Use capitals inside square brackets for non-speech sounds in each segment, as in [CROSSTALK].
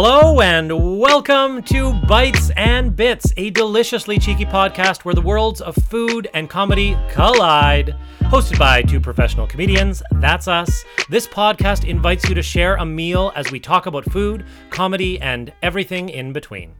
Hello and welcome to Bites and Bits, a deliciously cheeky podcast where the worlds of food and comedy collide. Hosted by two professional comedians, that's us. This podcast invites you to share a meal as we talk about food, comedy, and everything in between.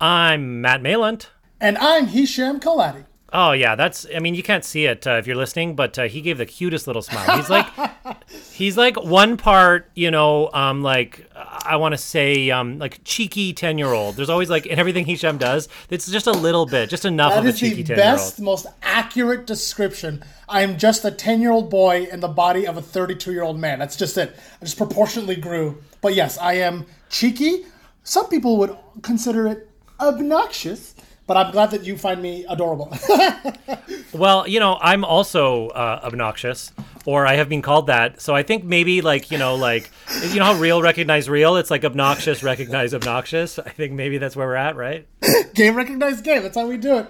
I'm Matt Malant. And I'm Hisham Kaladi. Oh yeah, that's. I mean, you can't see it uh, if you're listening, but uh, he gave the cutest little smile. He's like, [LAUGHS] he's like one part, you know, um, like I want to say, um, like cheeky ten year old. There's always like in everything Hisham does, it's just a little bit, just enough That of a is cheeky the ten year old. best, most accurate description. I am just a 10 year old boy in the body of a 32 year old man. That's just it. I just proportionately grew. But yes, I am cheeky. Some people would consider it obnoxious, but I'm glad that you find me adorable. [LAUGHS] Well, you know, I'm also uh, obnoxious, or I have been called that. So I think maybe like you know, like you know how real recognize real. It's like obnoxious recognize obnoxious. I think maybe that's where we're at, right? [LAUGHS] game recognize game. That's how we do it.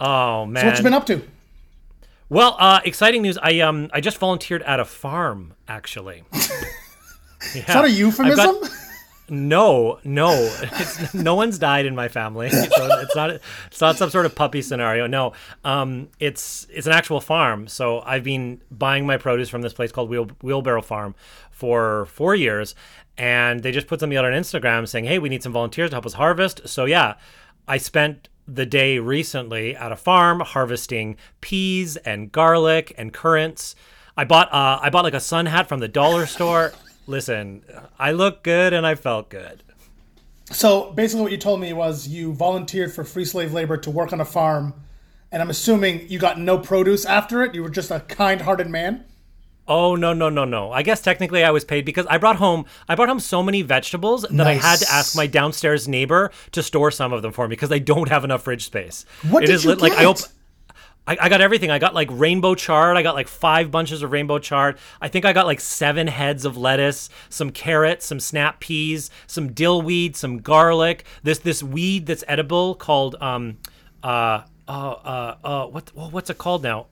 Oh man. What you been up to? Well, uh, exciting news. I um I just volunteered at a farm actually. [LAUGHS] Is that a euphemism? No, no, [LAUGHS] it's, no one's died in my family. [LAUGHS] So it's not it's not some sort of puppy scenario. No, um, it's it's an actual farm. So I've been buying my produce from this place called Wheel, Wheelbarrow Farm for four years, and they just put something out on Instagram saying, "Hey, we need some volunteers to help us harvest." So yeah, I spent the day recently at a farm harvesting peas and garlic and currants. I bought uh, I bought like a sun hat from the dollar store. Listen, I looked good and I felt good. So basically, what you told me was you volunteered for free slave labor to work on a farm, and I'm assuming you got no produce after it. You were just a kind-hearted man. Oh no no no no! I guess technically I was paid because I brought home I brought home so many vegetables that I had to ask my downstairs neighbor to store some of them for me because I don't have enough fridge space. What It did is you lit- like I get? op- I, I got everything. I got like rainbow chard. I got like five bunches of rainbow chard. I think I got like seven heads of lettuce, some carrots, some snap peas, some dill weed, some garlic. This this weed that's edible called um uh uh uh, uh what what's it called now?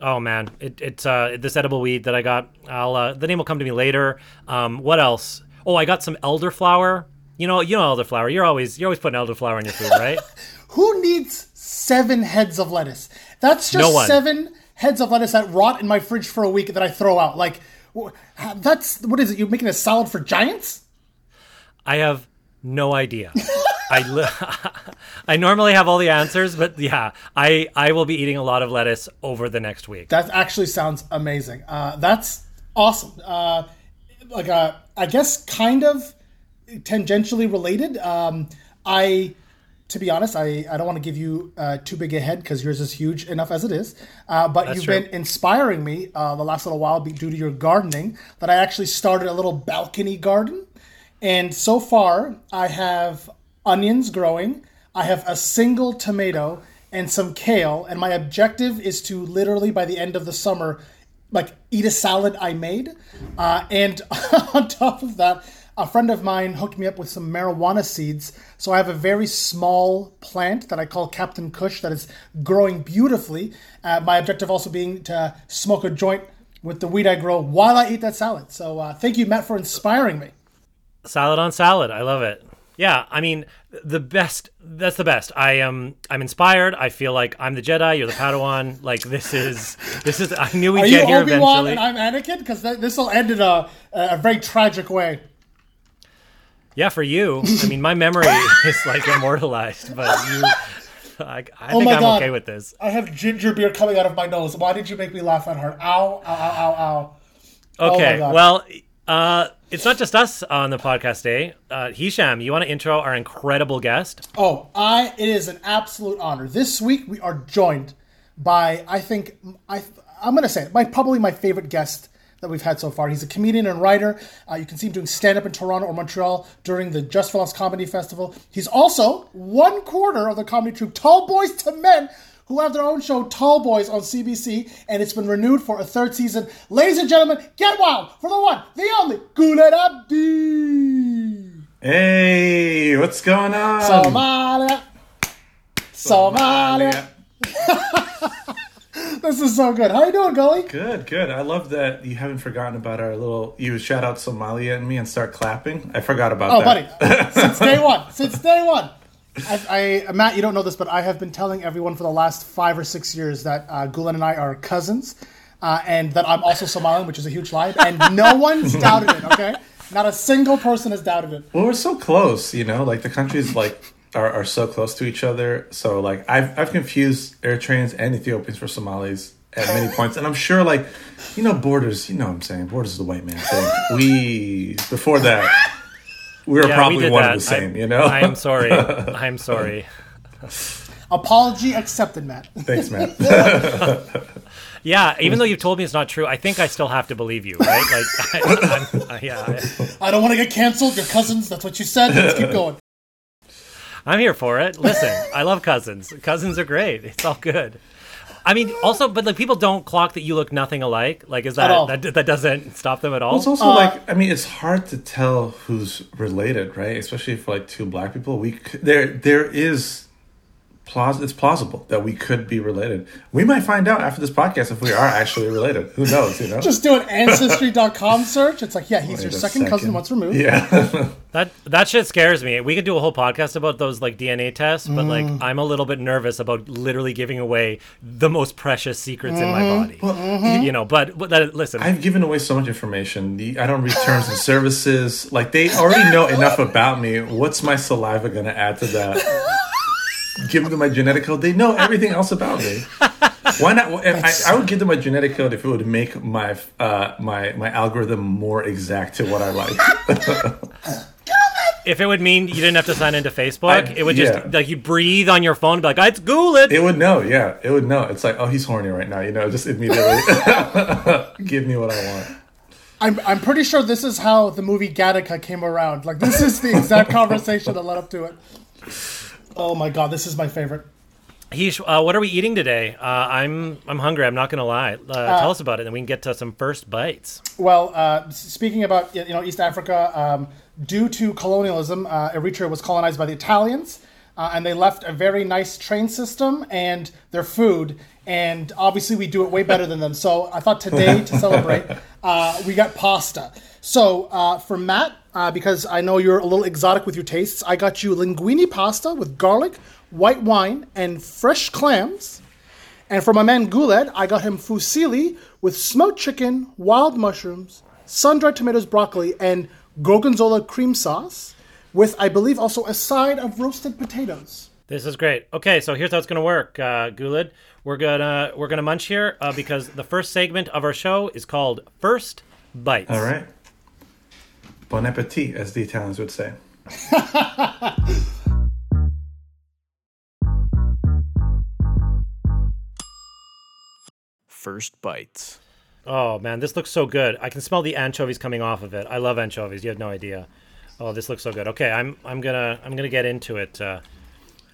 Oh man, it, it's uh this edible weed that I got. I'll uh, the name will come to me later. Um, what else? Oh, I got some elderflower. You know, you know elderflower. You're always you're always putting elderflower in your food, right? [LAUGHS] Who needs seven heads of lettuce? That's just No seven heads of lettuce that rot in my fridge for a week that I throw out. Like, that's what is it? You're making a salad for giants? I have no idea. [LAUGHS] I li- [LAUGHS] I normally have all the answers, but yeah, I I will be eating a lot of lettuce over the next week. That actually sounds amazing. Uh, that's awesome. Uh, like, uh, I guess, kind of tangentially related. Um, I, to be honest, I, I don't want to give you uh, too big a head because yours is huge enough as it is. Uh, but you've true. been inspiring me uh, the last little while due to your gardening. That I actually started a little balcony garden, and so far I have onions growing. I have a single tomato and some kale, and my objective is to literally by the end of the summer, like eat a salad I made. Uh, and [LAUGHS] on top of that, a friend of mine hooked me up with some marijuana seeds. So I have a very small plant that I call Captain Kush that is growing beautifully. Uh, my objective also being to smoke a joint with the weed I grow while I eat that salad. So uh, thank you, Matt, for inspiring me. Salad on salad. I love it. Yeah, I mean the best. That's the best. I am. I'm inspired. I feel like I'm the Jedi. You're the Padawan. Like this is. This is. I knew we'd Are you get here Obi Wan eventually. and I'm Anakin? Because this will end in a, a very tragic way. Yeah, for you. I mean, my memory [LAUGHS] is like immortalized, but you. I, I Oh think my I'm God. okay with this. I have ginger beer coming out of my nose. Why did you make me laugh that hard? Ow, ow, ow, ow, ow. Oh Okay. God. well, Uh, it's not just us on the podcast day. Uh, Hisham, you want to intro our incredible guest? Oh, I it is an absolute honor. This week we are joined by I think I I'm gonna say it, my probably my favorite guest that we've had so far. He's a comedian and writer. Uh, you can see him doing stand up in Toronto or Montreal during the Just for Laughs Comedy Festival. He's also one quarter of the comedy troupe Tall Boys to Men, who have their own show, Tall Boys, on CBC, and it's been renewed for a third season. Ladies and gentlemen, get wild for the one, the only, Guled Abdi. Hey, what's going on? Somalia. Somalia. [LAUGHS] [LAUGHS] This is so good. How you doing, Gully? Good, good. I love that you haven't forgotten about our little. You shout out Somalia and me and start clapping. I forgot about Oh, that. Oh, buddy, [LAUGHS] since day one, since day one. I, I, Matt, you don't know this, but I have been telling everyone for the last five or six years that uh, Guled and I are cousins, uh, and that I'm also Somalian, which is a huge lie, and no [LAUGHS] one's doubted it. Okay, not a single person has doubted it. Well, we're so close, you know. Like the countries like are, are so close to each other. So like I've I've confused Eritreans and Ethiopians for Somalis at many [LAUGHS] points, and I'm sure like you know borders. You know what I'm saying borders is the white man thing. We before that we were Yeah, probably we one that. of the same. I, you know. I am sorry. [LAUGHS] I'm sorry. Apology accepted, Matt. Thanks, Matt. [LAUGHS] Yeah, even though you've told me it's not true, I think I still have to believe you, right? Like, I, I'm, uh, yeah, I don't want to get canceled. Your cousins. That's what you said. Let's keep going. I'm here for it. Listen, I love cousins. Cousins are great. It's all good. I mean, also, but like people don't clock that you look nothing alike. Like, is that that, that doesn't stop them at all? It's also uh, like I mean, it's hard to tell who's related, right? Especially for like two black people. We c- there there is plaus it's plausible that we could be related. We might find out after this podcast if we are actually related. Who knows? You know. Just do an ancestry.com search. It's like, yeah, he's Wait your a second, cousin once removed. yeah. [LAUGHS] That that shit scares me. We could do a whole podcast about those like DNA tests, but like Mm. I'm a little bit nervous about literally giving away the most precious secrets in my Mm-hmm. body. You know, but, but that, listen, I've given away so much information. The, I don't read terms and services. Like they already know enough about me. What's my saliva going to add to that? [LAUGHS] Give them my genetic code. They know everything else about me. Why not? if I, I would give them my genetic code if it would make my uh, my my algorithm more exact to what I like. [LAUGHS] if it would mean you didn't have to sign into Facebook, I- it would just yeah. like you breathe on your phone and be like, it's Guled. It would know. Yeah, it would know. It's like, oh, he's horny right now. You know, just immediately [LAUGHS] give me what I want. I'm, I'm pretty sure this is how the movie Gattaca came around. Like, this is the exact [LAUGHS] conversation that led up to it. Oh my god, this is my favorite. Heesh, uh, what are we eating today? Uh, I'm I'm hungry. I'm not gonna lie. Uh, tell us about it, and we can get to some first bites. Well, uh, speaking about you know East Africa, um, due to colonialism, uh, Eritrea was colonized by the Italians, uh, and they left a very nice train system and their food. And obviously, we do it way better than them. So I thought today to [LAUGHS] celebrate, uh, we got pasta. So uh, for Matt, uh, because I know you're a little exotic with your tastes, I got you linguine pasta with garlic, white wine, and fresh clams. And for my man Guled, I got him fusilli with smoked chicken, wild mushrooms, sun-dried tomatoes, broccoli, and gorgonzola cream sauce, with I believe also a side of roasted potatoes. This is great. Okay, so here's how it's gonna work, uh, Guled. We're gonna we're gonna munch here uh, because the first segment of our show is called First Bites. All right. Bon appetit, as the Italians would say. First bites. Oh man, this looks so good. I can smell the anchovies coming off of it. I love anchovies. You have no idea. Oh, this looks so good. Okay, I'm I'm gonna I'm gonna get into it. Uh,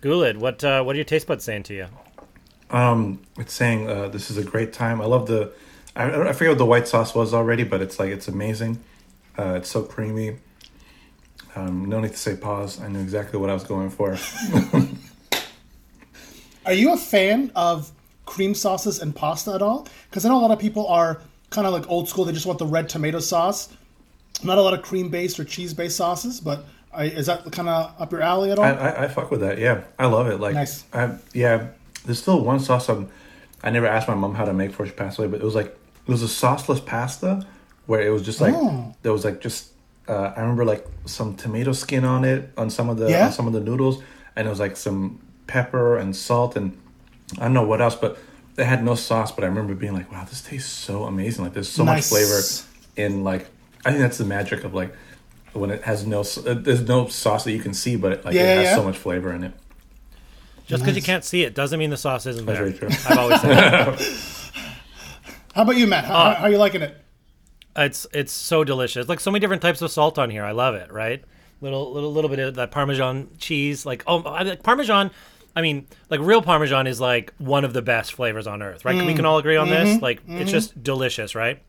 Guled, what uh, what are your taste buds saying to you? Um, it's saying uh, this is a great time. I love the. I, I forget what the white sauce was already, but it's like it's amazing. Uh, it's so creamy. Um, no need to say pause. I knew exactly what I was going for. [LAUGHS] Are you a fan of cream sauces and pasta at all? Because I know a lot of people are kind of like old school. They just want the red tomato sauce. Not a lot of cream based or cheese based sauces, but I, is that kind of up your alley at all? I, I, I fuck with that. Yeah, I love it. Like, Nice. I, yeah. There's still one sauce I'm, I never asked my mom how to make before she passed away, but it was like it was a sauceless pasta where it was just like Oh. there was like just uh, I remember like some tomato skin on it on some of the Yeah? on some of the noodles, and it was like some pepper and salt and I don't know what else, but it had no sauce. But I remember being like, wow, this tastes so amazing. Like there's so Nice. much flavor in like I think that's the magic of like when it has no uh, there's no sauce that you can see, but it, like Yeah, it has yeah. so much flavor in it. Just because you can't see it doesn't mean the sauce isn't That's there. very true. I've always said that. [LAUGHS] How about you, Matt? How, Uh, how are you liking it? it's it's so delicious. Like so many different types of salt on here. I love it. Right, little little little bit of that Parmesan cheese. Like oh, I like Parmesan. I mean, like real Parmesan is like one of the best flavors on earth, right? We can all agree on this. Like it's just delicious, right?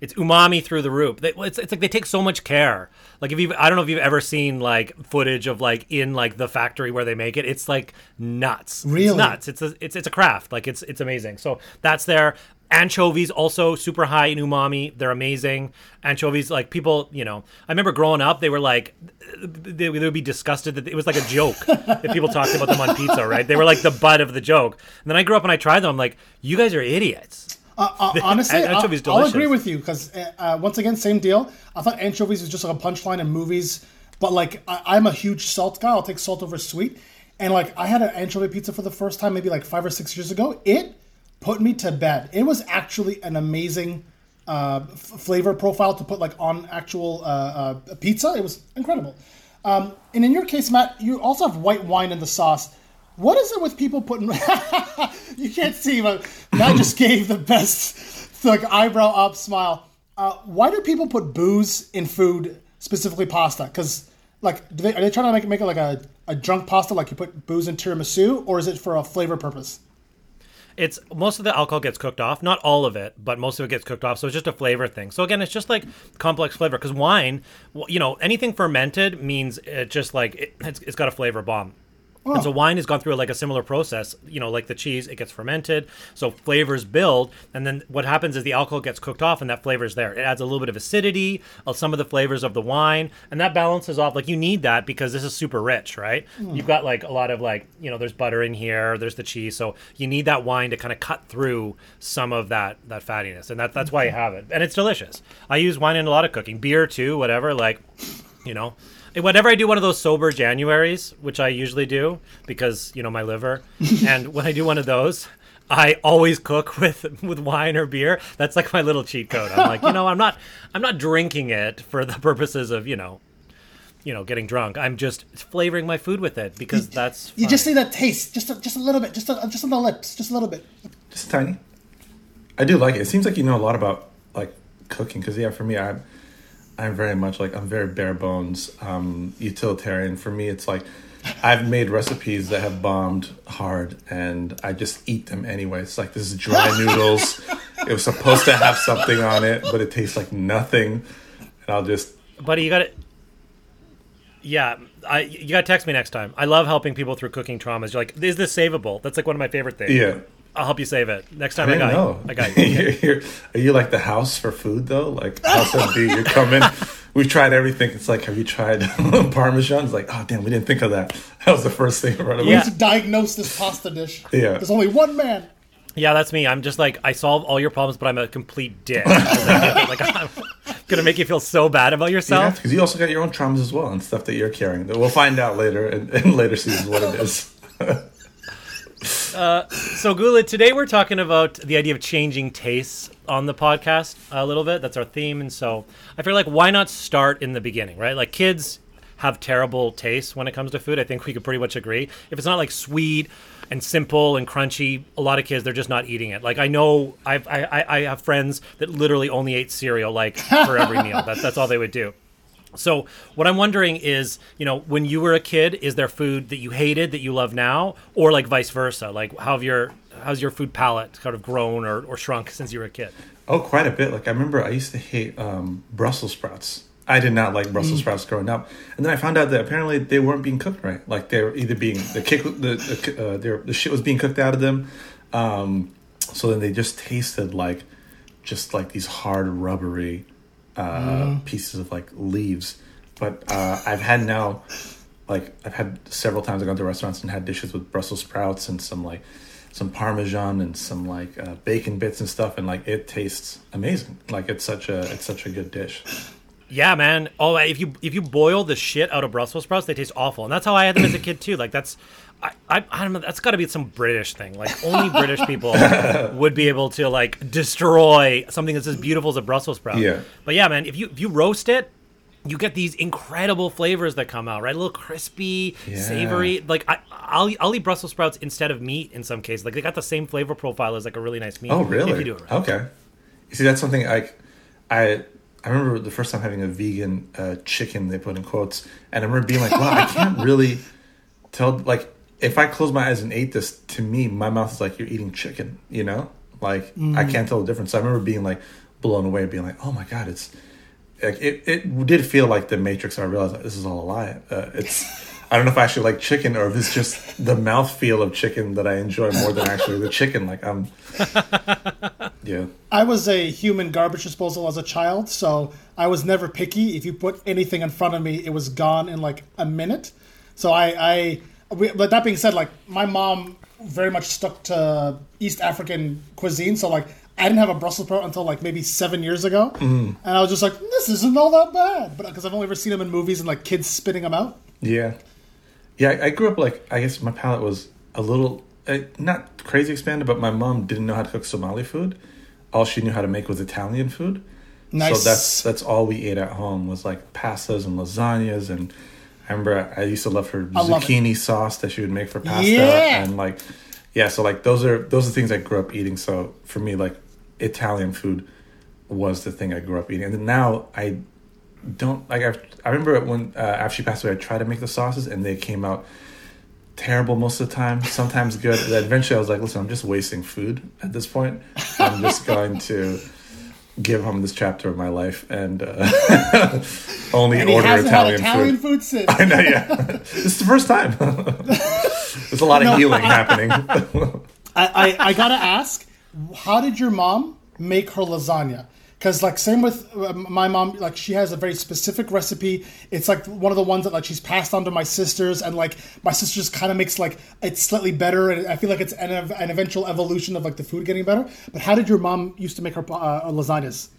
It's umami through the roof. They, it's, it's like they take so much care. Like if you, I don't know if you've ever seen like footage of like in like the factory where they make it. It's like nuts. Really? it's nuts. It's a it's it's a craft. Like it's it's amazing. So that's there. Anchovies also super high in umami. They're amazing. Anchovies, like people, you know, I remember growing up, they were like, they, they would be disgusted that it was like a joke [LAUGHS] if people talked about them on pizza, right? They were like the butt of the joke. And then I grew up and I tried them. I'm like, you guys are idiots. Uh, uh, [LAUGHS] honestly, an- anchovy's I'll, I'll agree with you because uh, uh, once again, same deal. I thought anchovies was just like a punchline in movies, but like I, I'm a huge salt guy. I'll take salt over sweet. And like I had an anchovy pizza for the first time maybe like five or six years ago. It put me to bed. It was actually an amazing uh, f- flavor profile to put like on actual uh, uh, pizza. It was incredible. Um, and in your case, Matt, you also have white wine in the sauce. What is it with people putting? [LAUGHS] you can't see, but Matt just [LAUGHS] gave the best like eyebrow up smile. Uh, why do people put booze in food, specifically pasta? Because like, do they, are they trying to make, make it like a, a drunk pasta, like you put booze in tiramisu, or is it for a flavor purpose? it's most of the alcohol gets cooked off not all of it but most of it gets cooked off so it's just a flavor thing so again it's just like complex flavor because wine you know anything fermented means it just like it, it's, it's got a flavor bomb and so wine has gone through like a similar process, you know, like the cheese, it gets fermented, so flavors build, and then what happens is the alcohol gets cooked off, and that flavor's there. It adds a little bit of acidity, of some of the flavors of the wine, and that balances off. Like you need that because this is super rich, right? Hmm. You've got like a lot of like, you know, there's butter in here, there's the cheese, so you need that wine to kind of cut through some of that that fattiness, and that that's why you have it, and it's delicious. I use wine in a lot of cooking, beer too, whatever, like, you know. Whenever I do one of those sober Januaries, which I usually do because you know my liver, [LAUGHS] and when I do one of those, I always cook with with wine or beer. That's like my little cheat code. I'm like, you know, I'm not I'm not drinking it for the purposes of you know, you know, getting drunk. I'm just flavoring my food with it because that's You fun. just need that taste, just a, just a little bit, just a, just on the lips, just a little bit. Just tiny. I do like it. It seems like you know a lot about like cooking because yeah, for me, I'm I'm very much like I'm very bare bones, um, utilitarian. For me, it's like I've made recipes that have bombed hard, and I just eat them anyway. It's like this is dry [LAUGHS] noodles. It was supposed to have something on it, but it tastes like nothing, and I'll just buddy. You got to. Yeah, I you got to text me next time. I love helping people through cooking traumas. You're like, is this savable? That's like one of my favorite things. yeah. I'll help you save it next time. I I, got know. you. I got [LAUGHS] you. You're- you're- you like the house for food though? Like house MD, you're coming. [LAUGHS] We've tried everything. It's like, have you tried [LAUGHS] Parmesan? It's like, oh damn, we didn't think of that. That was the first thing right away. Yeah. To diagnose this pasta dish. Yeah. There's only one man. Yeah, that's me. I'm just like I solve all your problems, but I'm a complete dick. like, I'm gonna make you feel so bad about yourself. because you also got your own traumas as well and stuff that you're carrying. That We'll find out later in, in later seasons what it is. Uh, so, Gula, today we're talking about the idea of changing tastes on the podcast a little bit. That's our theme, and so I feel like why not start in the beginning, right? Like kids have terrible tastes when it comes to food. I think we could pretty much agree. If it's not like sweet and simple and crunchy, a lot of kids they're just not eating it. Like I know I've, I I I have friends that literally only ate cereal like for every meal. That's that's all they would do. So what I'm wondering is, you know, when you were a kid, is there food that you hated that you love now, or like vice versa? Like how have your how's your food palate kind of grown or, or shrunk since you were a kid? Oh, quite a bit. Like I remember, I used to hate um, Brussels sprouts. I did not like Brussels sprouts growing up, and then I found out that apparently they weren't being cooked right. Like they were either being the kick, the the, uh, they were- the shit was being cooked out of them, um, so then they just tasted like just like these hard rubbery uh, pieces of like leaves. But uh, I've had now, like I've had several times. I've gone to restaurants and had dishes with Brussels sprouts and some like some parmesan and some like uh, bacon bits and stuff, and like it tastes amazing. Like it's such a it's such a good dish. Yeah, man. Oh, if you if you boil the shit out of Brussels sprouts, they taste awful, and that's how I had them as a kid too. Like that's I, I, I don't know. That's got to be some British thing. Like only [LAUGHS] British people would be able to like destroy something that's as beautiful as a Brussels sprout. Yeah. But yeah, man, if you if you roast it, you get these incredible flavors that come out. Right, a little crispy, Yeah. savory. Like I, I'll I'll eat Brussels sprouts instead of meat in some cases. Like they got the same flavor profile as like a really nice meat. Oh, really? If you do it right. Okay. You see, that's something I, I, I remember the first time having a vegan uh, chicken. They put in quotes, and I remember being like, "Wow, I can't [LAUGHS] really tell." Like, if I close my eyes and ate this, to me, my mouth is like you're eating chicken. You know, like I can't tell the difference. So I remember being like blown away, being like, "Oh my god, it's." Like, it, it did feel like the Matrix. And I realized like, this is all a lie. Uh, it's I don't know if I actually like chicken or if it's just the mouth feel of chicken that I enjoy more than actually the chicken. Like I'm, [LAUGHS] yeah. I was a human garbage disposal as a child, so I was never picky. If you put anything in front of me, it was gone in like a minute. So I, I we, but that being said, like my mom very much stuck to East African cuisine. So like I didn't have a Brussels sprout until like maybe seven years ago, and I was just like, this isn't all that bad. But because I've only ever seen them in movies and like kids spitting them out. Yeah, yeah. I, I grew up like I guess my palate was a little uh, not crazy expanded, but my mom didn't know how to cook Somali food. All she knew how to make was Italian food. Nice. So that's that's all we ate at home was like pastas and lasagnas and. I remember I used to love her I love zucchini sauce that she would make for pasta Yeah. and like yeah so like those are those are things I grew up eating. So for me like Italian food was the thing I grew up eating. And then now I don't like I've, I remember when uh, after she passed away I tried to make the sauces and they came out terrible most of the time sometimes good. Then eventually I was like listen I'm just wasting food at this point. I'm just [LAUGHS] going to give him this chapter of my life and uh, [LAUGHS] only And order Italian, Italian food. food since. I know, yeah. [LAUGHS] this is the first time. [LAUGHS] There's a lot of healing happening. I, I, I gotta ask, how did your mom make her lasagna? Because like same with uh, my mom, like she has a very specific recipe. It's like one of the ones that like she's passed on to my sisters, and like my sisters kind of makes like it's slightly better, and I feel like it's an, an eventual evolution of like the food getting better. But how did your mom used to make her uh, lasagnas?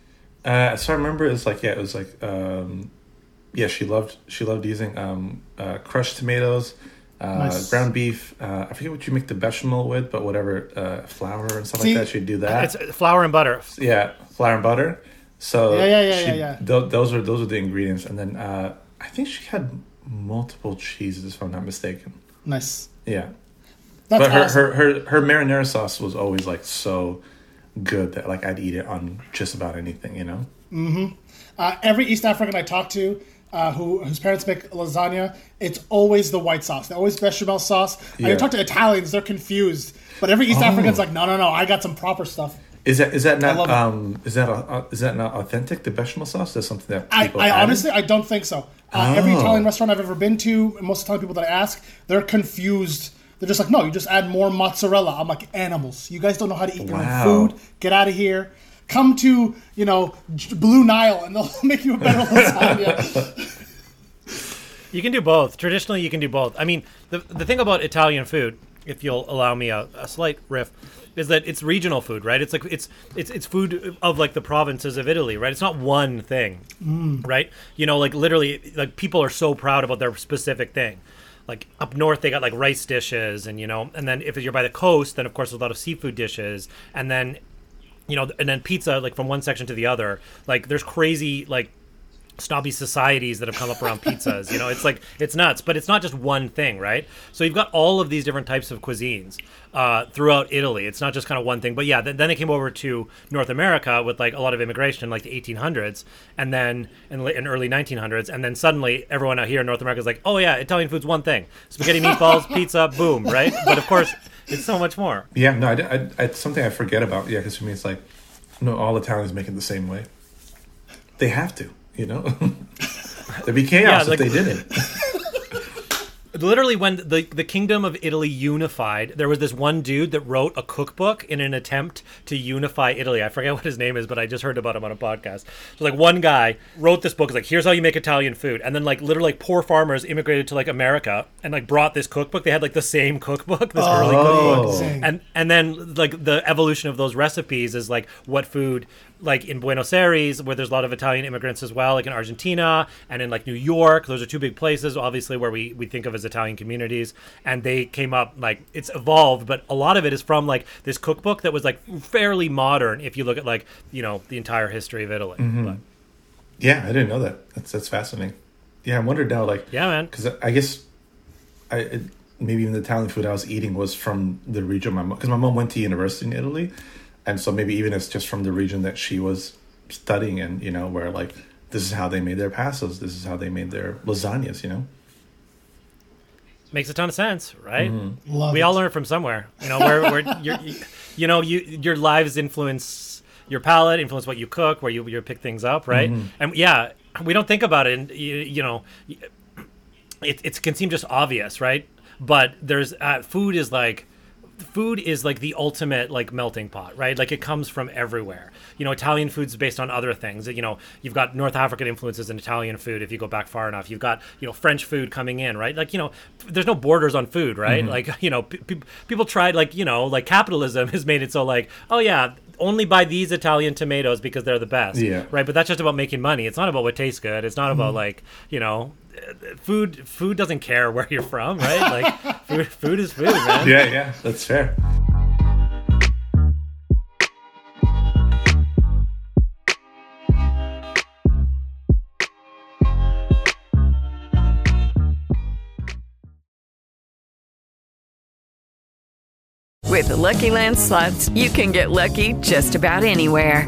Uh, so I remember it's like yeah, it was like um, yeah, she loved she loved using um, uh, crushed tomatoes, uh, Nice. ground beef. Uh, I forget what you make the bechamel with, but whatever uh, flour and stuff See, like that. She'd do that. It's flour and butter. yeah, flour and butter. So Yeah, yeah, yeah, she- yeah, yeah. tho- those are those are the ingredients, and then uh, I think she had multiple cheeses, if I'm not mistaken. Nice. Yeah. That's but her, awesome. her her her marinara sauce was always like so good that like I'd eat it on just about anything, you know. Uh, every East African I talk to, uh, who whose parents make lasagna, it's always the white sauce. They always bechamel sauce. Yeah. I talk to Italians, they're confused. But every East African's like, no, no, no, I got some proper stuff. Is that is that not um is that uh, is that not authentic? The bechamel sauce is something that I, people I added? honestly, I don't think so. Uh, Every Oh. Italian restaurant I've ever been to, most of the Italian people that I ask, they're confused. They're just like, no, you just add more mozzarella. I'm like, animals. You guys don't know how to eat your Wow. own food. Get out of here. Come to, you know, Blue Nile, and they'll [LAUGHS] make you a better [LAUGHS] lasagna. You can do both. Traditionally, you can do both. I mean, the the thing about Italian food, if you'll allow me a, a slight riff, is that it's regional food, right? It's like it's it's it's food of like the provinces of Italy, right? It's not one thing, mm. right? You know, like literally, like people are so proud about their specific thing. Like up north, they got like rice dishes, and you know, and then if you're by the coast, then of course there's a lot of seafood dishes, and then you know, and then pizza, like from one section to the other. Like there's crazy like snobby societies that have come up around pizzas. You know, it's like it's nuts, but it's not just one thing, right? So you've got all of these different types of cuisines uh, throughout Italy. It's not just kind of one thing, but yeah. Then, then it came over to North America with like a lot of immigration in like the 1800s, and then in, in early 1900s, and then suddenly everyone out here in North America is like, oh yeah, Italian food's one thing: spaghetti, meatballs, pizza, boom, right? But of course, it's so much more. Yeah, no, I, I, I, it's something I forget about. Yeah, because for me, it's like, no, all Italians make it the same way. They have to, you know. [LAUGHS] There'd be chaos Yeah, like- if they didn't. [LAUGHS] literally when the the kingdom of Italy unified, there was this one dude that wrote a cookbook in an attempt to unify Italy. I forget [LAUGHS] what his name is, but I just heard about him on a podcast. So like one guy wrote this book, it's like here's how you make Italian food, and then like literally like poor farmers immigrated to like America and like brought this cookbook. They had like the same [LAUGHS] cookbook, this early oh. cookbook, Oh. And and then like the evolution of those recipes is like what food like in Buenos Aires, where there's a lot of Italian immigrants as well, like in Argentina and in like New York. Those are two big places, obviously, where we, we think of as Italian communities. And they came up like it's evolved, but a lot of it is from like this cookbook that was like fairly modern if you look at like, you know, the entire history of Italy. Mm-hmm. But, Yeah, I didn't know that. That's that's fascinating. Yeah, I wondered now, like, yeah, man. because I guess I it, maybe even the Italian food I was eating was from the region my mom because my mom went to university in Italy, and so maybe even it's just from the region that she was studying in. You know, where like this is how they made their pastas, this is how they made their lasagnas. You know, Makes a ton of sense, right? Love we it. all learn from somewhere. You know, where, where you you know, you your lives influence your palate, influence what you cook, where you you pick things up, right? And yeah, we don't think about it, and you, you know, it it can seem just obvious, right? But there's uh, food is like food is like the ultimate like melting pot right? Like it comes from everywhere. You know italian food's based on other things. You know you've got north african influences in italian food if you go back far enough. You've got you know french food coming in right? Like you know there's no borders on food right? Mm-hmm. Like [LAUGHS] you know pe- pe- people tried like you know like capitalism [LAUGHS] has made it so like oh yeah only buy these italian tomatoes because they're the best Yeah. right? But that's just about making money. It's not about what tastes good. It's not about mm-hmm. like you know food food doesn't care where you're from right like [LAUGHS] food, food is food man yeah, yeah, that's fair. With the Lucky Land slots, you can get lucky just about anywhere.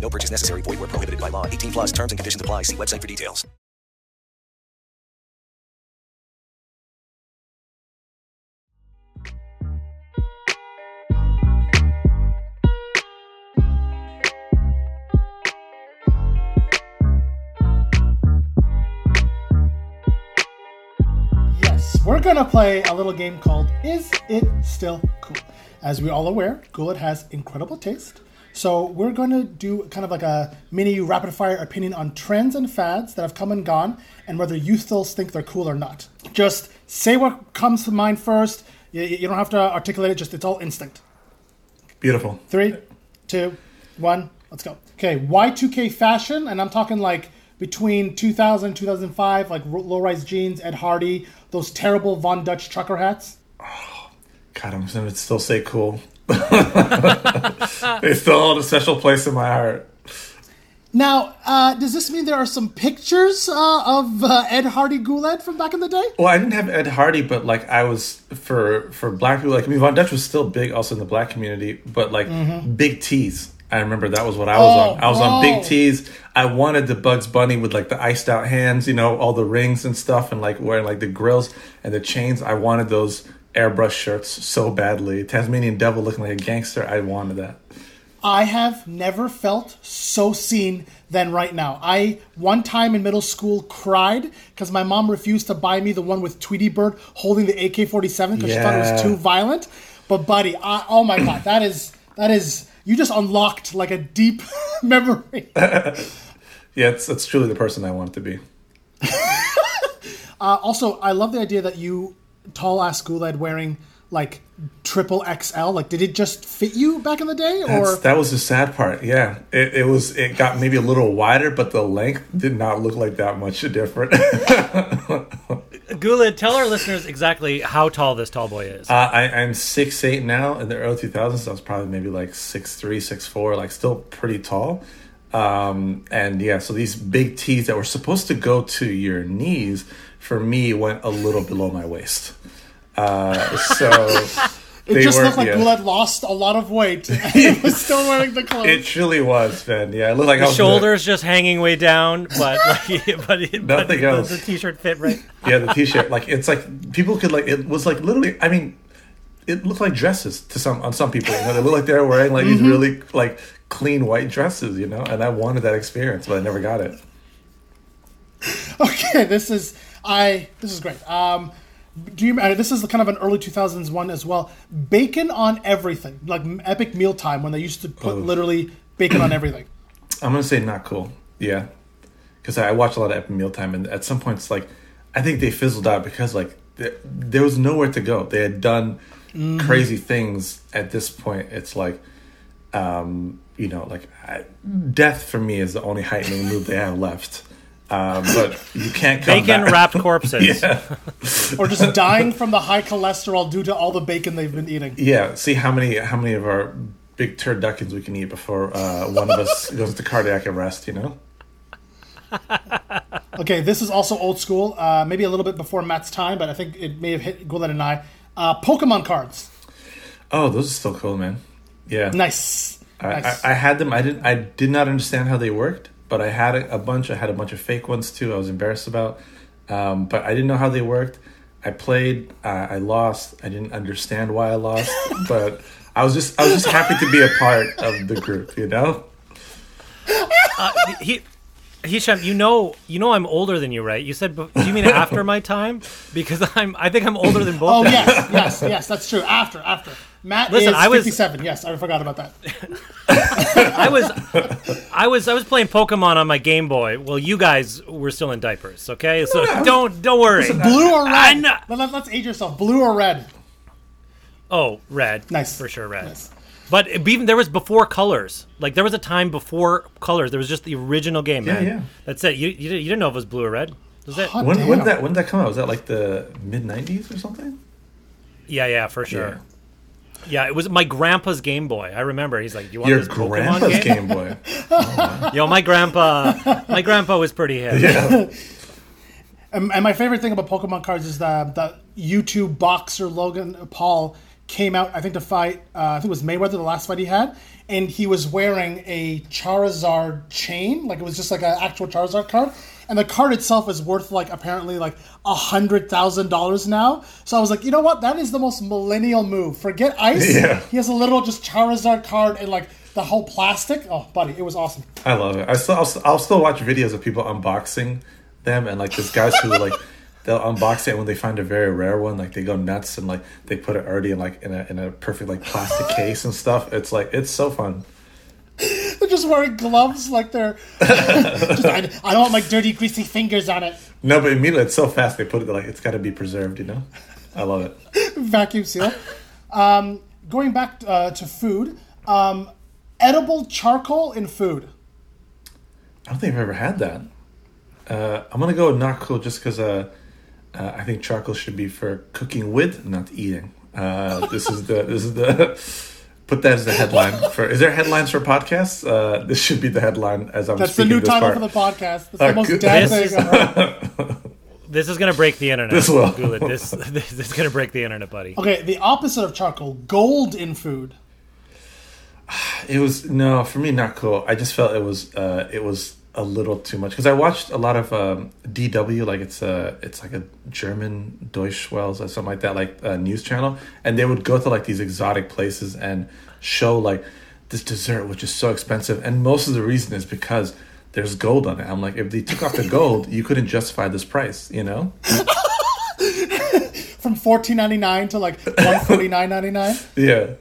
No purchase necessary. Void where prohibited by law. 18 plus terms and conditions apply. See website for details. Yes, we're gonna play a little game called Is It Still Cool? As we're all aware, Guled has incredible taste. So we're gonna do kind of like a mini rapid fire opinion on trends and fads that have come and gone and whether you still think they're cool or not. Just say what comes to mind first. You, you don't have to articulate it, just it's all instinct. Beautiful. Three, two, one, let's go. Okay, Y2K fashion, and I'm talking like between 2000 and 2005, like low rise jeans, Ed Hardy, those terrible Von Dutch trucker hats. [SIGHS] God, I'm gonna still say cool. They still hold a special place in my heart. Now, uh, does this mean there are some pictures uh, of uh, Ed Hardy Guled from back in the day? Well, I didn't have Ed Hardy, but like I was for for black people. Like I mean, Von Dutch was still big also in the black community, but like big tees. I remember that was what I was Oh, on. I was on oh. big tees. I wanted the Bugs Bunny with like the iced out hands, you know, all the rings and stuff, and like wearing like the grills and the chains. I wanted those airbrush shirts so badly. Tasmanian Devil looking like a gangster. I wanted that. I have never felt so seen than right now. I one time in middle school cried because my mom refused to buy me the one with Tweety Bird holding the AK-47 because she thought it was too violent. But buddy, I, oh my god, that is that is you just unlocked like a deep [LAUGHS] memory. [LAUGHS] Yeah, it's it's truly the person I wanted to be. [LAUGHS] Uh, also, I love the idea that you tall ass Guled wearing like triple XL. Like, did it just fit you back in the day, That's, or that was the sad part. Yeah, it, it was. It got maybe a little wider, but the length did not look like that much different. [LAUGHS] Guled, tell our listeners exactly how tall this tall boy is. Uh, I, I'm six eight now. In the early 2000s, I was probably maybe like six three, six four, like still pretty tall. Um, and yeah, so these big tees that were supposed to go to your knees, for me, went a little below my waist. Uh, [LAUGHS] so It they just were- looked like yeah. Guled lost a lot of weight [LAUGHS] and he was [LAUGHS] still wearing the clothes. It truly was, Ben. Yeah, it looked like I The was gonna- shoulders just hanging way down, but like, but, it, but Nothing the, else. the t-shirt fit right. yeah, the t-shirt. Like it's like people could like it was like literally. I mean, it looked like dresses to some on some people. You know, they look like they were wearing like these really like clean white dresses. You know, and I wanted that experience, but I never got it. Okay, this is I. This is great. Um, do you? Uh, this is kind of an early two thousands one as well. Bacon on everything, like Epic Mealtime when they used to put literally bacon on [CLEARS THROAT] everything. I'm gonna say not cool. Yeah, because I watch a lot of Epic Mealtime, and at some points, like I think they fizzled out because like there, there was nowhere to go. They had done crazy things. At this point, it's like, um, you know, like I, death for me is the only heightening move they have left. Um, but you can't come Bacon back. wrapped corpses. [LAUGHS] Yeah, or just dying from the high cholesterol due to all the bacon they've been eating. yeah. See how many how many of our big turduckens we can eat before uh, one of us [LAUGHS] goes to cardiac arrest. You know. [LAUGHS] Okay, this is also old school, uh, maybe a little bit before Matt's time, but I think it may have hit Guled and I. Uh, Pokemon cards, Oh, those are still cool, man. Yeah. nice. I, nice. I, I had them. I didn't. I did not understand how they worked, but I had a, a bunch. I had a bunch of fake ones too. I was embarrassed about, um, but I didn't know how they worked. I played. Uh, I lost. I didn't understand why I lost, [LAUGHS] but I was just. I was just happy to be a part of the group. You know. he Hisham, you know, you know, I'm older than you, right? You said, do you mean after my time? Because I'm, I think I'm older than both. oh of you. yes, yes, yes. That's true. After, after. Matt Listen, is I was- fifty-seven. Yes, I forgot about that. [LAUGHS] I was, I was, I was playing Pokemon on my Game Boy. Well, you guys were still in diapers, okay? So don't, don't worry. Blue or red? I know- Let, us age yourself. Blue or red? Oh, red. Nice. for sure, red. Nice. But it- even there was before colors. Like there was a time before colors. There was just the original game, Yeah, man. yeah. That's it. You, you, didn't- you didn't know if it was blue or red. Was it? Hot When, damn. when did that when did that come out? Was that like the mid '90s or something? Yeah, yeah, for sure. Yeah. It was my grandpa's Game Boy. I remember. He's like, "You want Your this Pokemon grandpa's game?" Game Boy. [LAUGHS] Yo, my grandpa, my grandpa was pretty hip. [LAUGHS] And, and my favorite thing about Pokemon cards is that the YouTube boxer Logan Paul came out, I think, to fight, uh, I think it was Mayweather, the last fight he had, and he was wearing a Charizard chain, like it was just like an actual Charizard card. And the card itself is worth like apparently like a hundred thousand dollars now. So I was like, you know what? That is the most millennial move. Forget ice. [LAUGHS] Yeah. He has a literal just Charizard card and like the whole plastic. Oh, buddy, it was awesome. I love it. I still, I'll, I'll still watch videos of people unboxing them, and like there's guys who like [LAUGHS] they'll unbox it and when they find a very rare one, like they go nuts and like they put it already in like in a in a perfect like plastic [LAUGHS] case and stuff. It's like it's so fun. They're just wearing gloves like they're. [LAUGHS] just, I, I don't want my dirty, greasy fingers on it. No, but immediately it's so fast they put it like it's got to be preserved. You know, I love it. [LAUGHS] vacuum seal. Um, going back uh, to food, um, edible charcoal in food. I don't think I've ever had that. Uh, I'm gonna go with not cool just because uh, uh, I think charcoal should be for cooking with, not eating. Uh, this is the this is the [LAUGHS] put that as the headline for. Is there headlines for podcasts? Uh, this should be the headline as I'm. That's the new this title part. for the podcast. That's Uh, the [LAUGHS] most good- dad This thing is- ever. [LAUGHS] This is gonna break the internet. This will. Guled. This, this, this is gonna break the internet, buddy. Okay, the opposite of charcoal, gold in food. It was no for me not cool. I just felt it was uh, it was a little too much because I watched a lot of um, DW like it's a it's like a German Deutsche Welles or something like that like a news channel and they would go to like these exotic places and show like this dessert which is so expensive and most of the reason is because there's gold on it. I'm like if they took off the [LAUGHS] gold you couldn't justify this price you know [LAUGHS] From fourteen ninety nine to like one forty nine ninety nine. [LAUGHS] yeah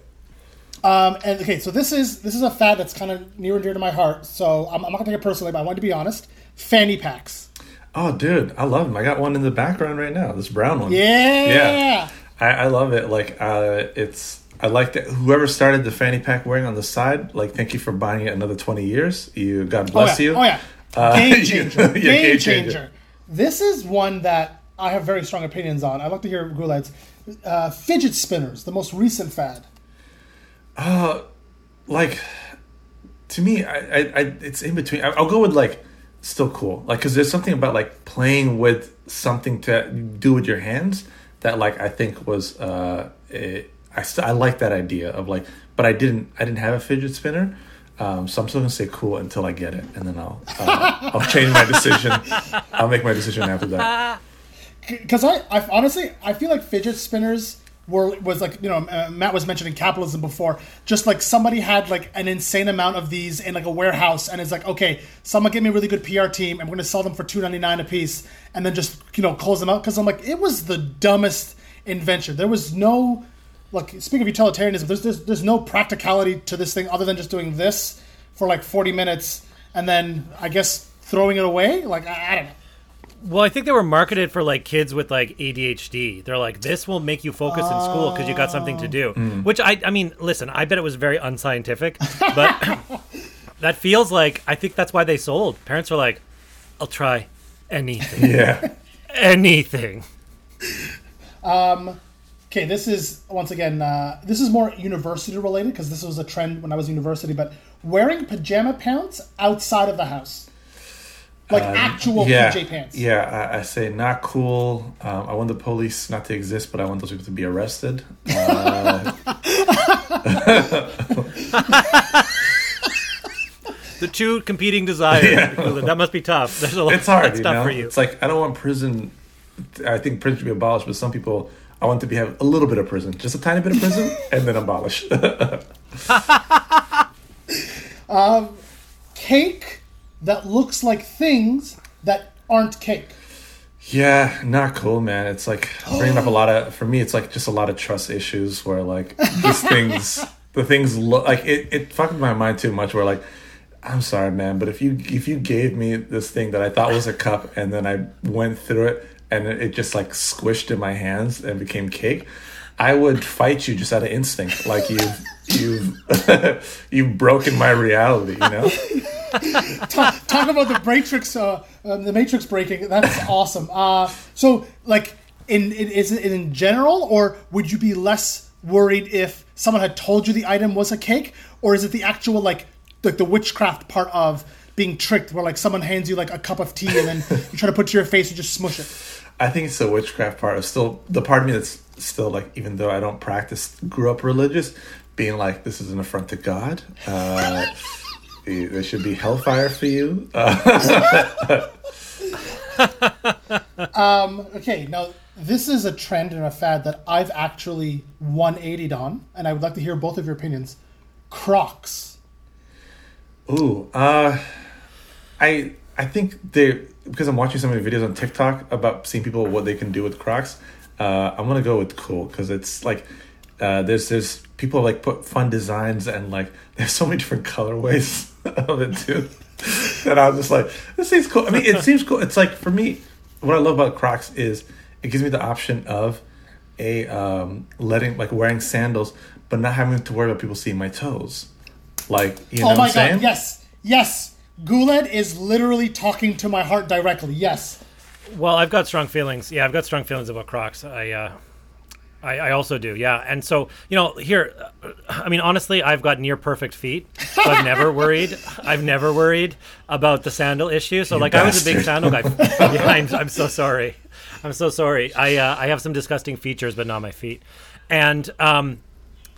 Um, and okay, so this is this is a fad that's kind of near and dear to my heart. So I'm, I'm not gonna take it personally, but I want to be honest. Fanny packs. oh dude I love them I got one in the background right now this brown one Yeah. Yeah. I, I love it. Like uh, it's I like that whoever started the fanny pack wearing on the side. Like thank you for buying it another twenty years. You God Oh bless yeah. you. Oh yeah. Uh, [LAUGHS] Game changer. [LAUGHS] yeah, game, game changer. changer. This is one that I have very strong opinions on. I'd like to hear Guled's. Uh, fidget spinners, the most recent fad. Like to me, I, I, I it's in between. I, I'll go with like still cool, like because there's something about like playing with something to do with your hands that like I think was uh, it, I st- I like that idea of like, but I didn't I didn't have a fidget spinner. Um, so I'm still gonna say cool until I get it, and then I'll uh, [LAUGHS] I'll change my decision. I'll make my decision after that. [LAUGHS] because I, I honestly I feel like fidget spinners were was like you know uh, Matt was mentioning capitalism before. Just like somebody had like an insane amount of these in like a warehouse and it's like okay someone give me a really good PR team and we're gonna sell them for two ninety nine a piece and then just you know close them out. Because I'm like it was the dumbest invention. There was no like speaking of utilitarianism there's, there's there's no practicality to this thing other than just doing this for like forty minutes and then I guess throwing it away? Like I, I don't know. Well, I think they were marketed for like kids with like ADHD. They're like, this will make you focus in school because you got something to do. Which I, I mean, listen, I bet it was very unscientific, but [LAUGHS] that feels like I think that's why they sold. Parents were like, I'll try anything, [LAUGHS] Yeah. anything. Okay, this is once again uh, this is more university related because this was a trend when I was university. But wearing pajama pants outside of the house, like actual yeah, PJ pants. Yeah, I, I say not cool. Um, I want the police not to exist, but I want those people to be arrested. Uh, [LAUGHS] The two competing desires. That must be tough. There's a lot it's hard, that's you tough know. for you. It's like I don't want prison. I think prison should be abolished, but some people I want to be have a little bit of prison, just a tiny bit of prison, [LAUGHS] and then abolish. [LAUGHS] Cake that looks like things that aren't cake. yeah, not cool, man. It's like bringing up a lot of [GASPS] for me. It's like just a lot of trust issues where like these things, [LAUGHS] the things look like it. It fucked my mind too much. Where like. I'm sorry, man, but if you if you gave me this thing that I thought was a cup and then I went through it and it just like squished in my hands and became cake, I would fight you just out of instinct. Like you've you've [LAUGHS] you've broken my reality, you know? [LAUGHS] Talk, talk about the matrix, uh, um, the matrix breaking. That's awesome. Uh, so, like, in, in is it in general, or would you be less worried if someone had told you the item was a cake, or is it the actual like like the witchcraft part of being tricked, where like someone hands you like a cup of tea and then you try to put it to your face and just smush it? I think it's the witchcraft part of still the part of me that's still like, even though I don't practice, grew up religious, being like, this is an affront to God. Uh, [LAUGHS] there should be hellfire for you. Uh, [LAUGHS] Okay, now this is a trend and a fad that I've actually 180'd on, and I would like to hear both of your opinions. Crocs. ooh, uh, I I think they because I'm watching so many videos on TikTok about seeing people what they can do with Crocs. Uh, I'm gonna go with cool because it's like uh, there's there's people like put fun designs and like [LAUGHS] there's so many different colorways [LAUGHS] of it too. and I was just like, this seems cool. I mean, it seems cool. It's like for me, what I love about Crocs is it gives me the option of a um, letting like wearing sandals, but not having to worry about people seeing my toes. Like you know oh what my I'm saying? god, yes, yes. Guled is literally talking to my heart directly. Yes. Well, I've got strong feelings. Yeah, I've got strong feelings about Crocs. I, uh, I, I also do. Yeah, and so you know, here, uh, I mean, honestly, I've got near perfect feet, so I've never worried. I've never worried about the sandal issue. So, like, I was a big sandal guy. [LAUGHS] yeah, I'm, I'm so sorry. I'm so sorry. I, uh, I have some disgusting features, but not my feet. And um,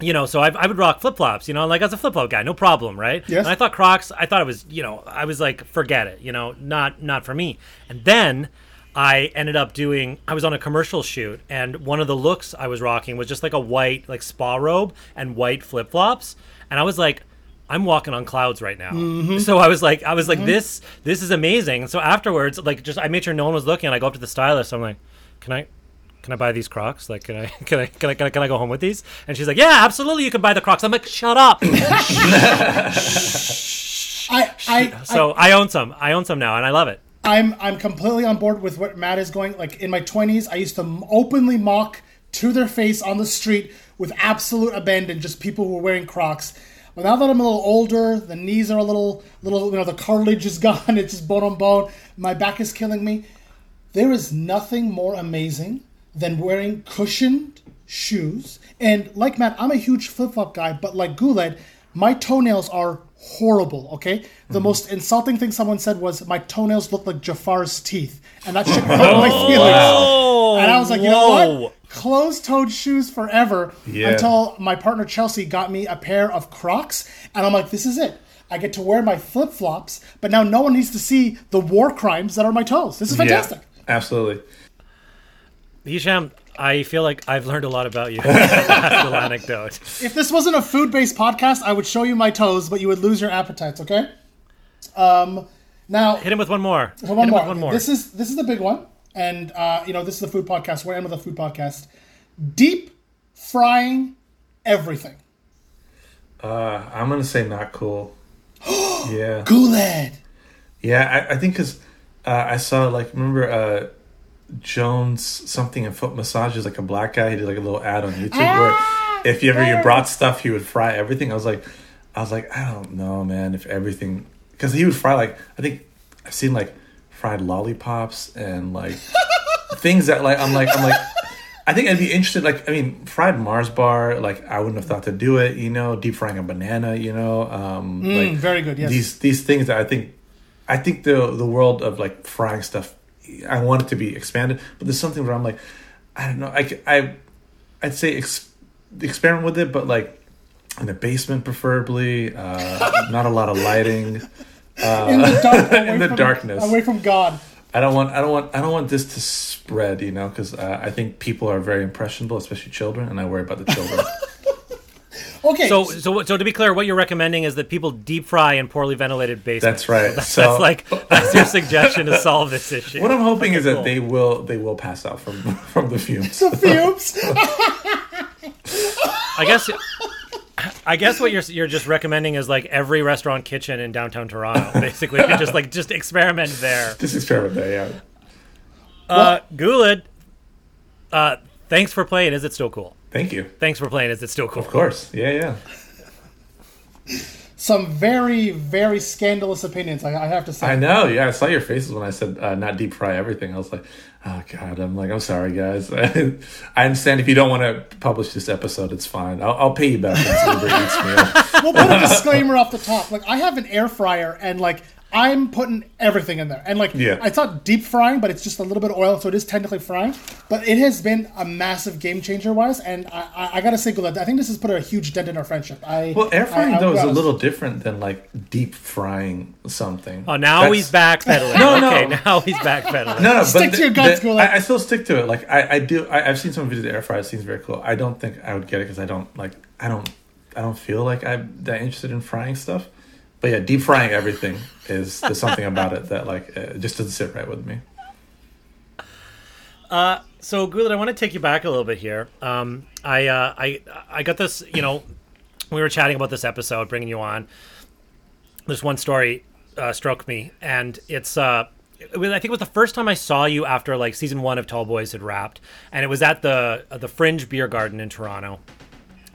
you know, so I, I would rock flip flops, you know, like as a flip flop guy, no problem, right? Yes. And I thought Crocs, I thought it was, you know, I was like, forget it, you know, not not for me. And then I ended up doing, I was on a commercial shoot, and one of the looks I was rocking was just like a white, like spa robe and white flip flops, and I was like. I'm walking on clouds right now. Mm-hmm. [LAUGHS] So I was like, I was like, mm-hmm. this, this is amazing. So afterwards, like, just I made sure no one was looking. And I go up to the stylist. I'm like, can I, can I buy these Crocs? Like, can I, [LAUGHS] can I, can I, can I, can I go home with these? And she's like, yeah, absolutely, you can buy the Crocs. I'm like, shut up. [LAUGHS] I, I, so I own some. I own some now, and I love it. I'm I'm completely on board with what Matt is going. Like in my 20s, I used to openly mock to their face on the street with absolute abandon just people who were wearing Crocs. But now that I'm a little older, the knees are a little little you know the cartilage is [LAUGHS] gone. It's just bone on bone. My back is killing me. There is nothing more amazing than wearing cushioned shoes. And like Matt, I'm a huge flip flop guy, but like Guled, My toenails are horrible. Okay, the Mm-hmm. most insulting thing someone said was my toenails look like Jafar's teeth, and that shit hurt [LAUGHS] my feelings. And I was like, you know what? Closed-toed shoes forever. Yeah. Until my partner Chelsea got me a pair of Crocs, and I'm like, this is it. I get to wear my flip flops, but now no one needs to see the war crimes that are my toes. This is fantastic. Yeah, absolutely. Hisham, I feel like I've learned a lot about you. [LAUGHS] That little anecdote. If this wasn't a food-based podcast, I would show you my toes, but you would lose your appetites. Okay. Um, now Hit him with one more. So Hit him more. with one more. This is this is the big one, and uh, you know this is the food podcast. We're in with a food podcast. Deep frying everything. Uh, I'm gonna say not cool. [GASPS] yeah, Guled. yeah. I, I think because uh, I saw like remember uh, Jones something in foot massages like a black guy. He did like a little ad on YouTube Ah! where if you ever you brought stuff, he would fry everything. I was like, I was like, I don't know, man. If everything because he would fry like I think I've seen like fried lollipops and like [LAUGHS] things that like I'm like I'm like I think I'd be interested like I mean fried Mars bar like I wouldn't have thought to do it you know deep frying a banana you know um like very good, yes. these these things that I think I think the the world of like frying stuff I want it to be expanded but there's something where I'm like I don't know I I I'd say ex- experiment with it but like in the basement preferably uh not a lot of lighting [LAUGHS] in the dark, [LAUGHS] in the from, darkness. away from God. I don't want I don't want I don't want this to spread, you know, because uh, I think people are very impressionable, especially children, and I worry about the children. [LAUGHS] [LAUGHS] Okay, So, so, so to be clear, what you're recommending is that people deep fry in poorly ventilated basements. That's right. [LAUGHS] That's, So- that's [LAUGHS] like that's your suggestion to solve this issue. what I'm hoping is that they will they will pass out from from the fumes. the fumes. I guess. I guess what you're you're just recommending is like every restaurant kitchen in downtown Toronto, basically. You just like just experiment there. Just experiment there, yeah. Uh, Guled, uh, thanks for playing. Is it still cool? Thank you. Thanks for playing. Is it still cool? Of course, yeah, yeah. Some very very scandalous opinions. I, I have to say. I know. Yeah, I saw your faces when I said uh, not deep fry everything. I was like, oh god. I'm like, I'm sorry, guys. [LAUGHS] I understand if you don't want to publish this episode, it's fine. I'll, I'll pay you back for this [LAUGHS] Uber Eats meal. We'll put a disclaimer off the top. Like I have an air fryer, and like I'm putting everything in there, and like Yeah. it's not deep frying, but it's just a little bit of oil, so it is technically frying. But it has been a massive game changer wise, and I, I, I gotta say, Guled, I think this has put a huge dent in our friendship. I Well, air frying I- I though would is a little different than like deep frying something. Oh, now That's- he's backpedaling. [LAUGHS] No, no. Okay, now he's backpedaling. No, no, Stick but to your the- guns, the- Guled. I, I still stick to it. Like I, I do. I, I've seen some videos of air fryer. It seems very cool. I don't think I would get it because I don't like. I don't. I don't feel like I'm that interested in frying stuff. But yeah, deep frying everything is there's something about it that like uh, just doesn't sit right with me. So, Guled, I want to take you back a little bit here. Um, I, uh, I, I got this. You know, we were chatting about this episode, bringing you on. This one story uh, struck me, and it's. Uh, it was, I think it was the first time I saw you after like season one of Tall Boys had wrapped, and it was at the uh, the Fringe Beer Garden in Toronto.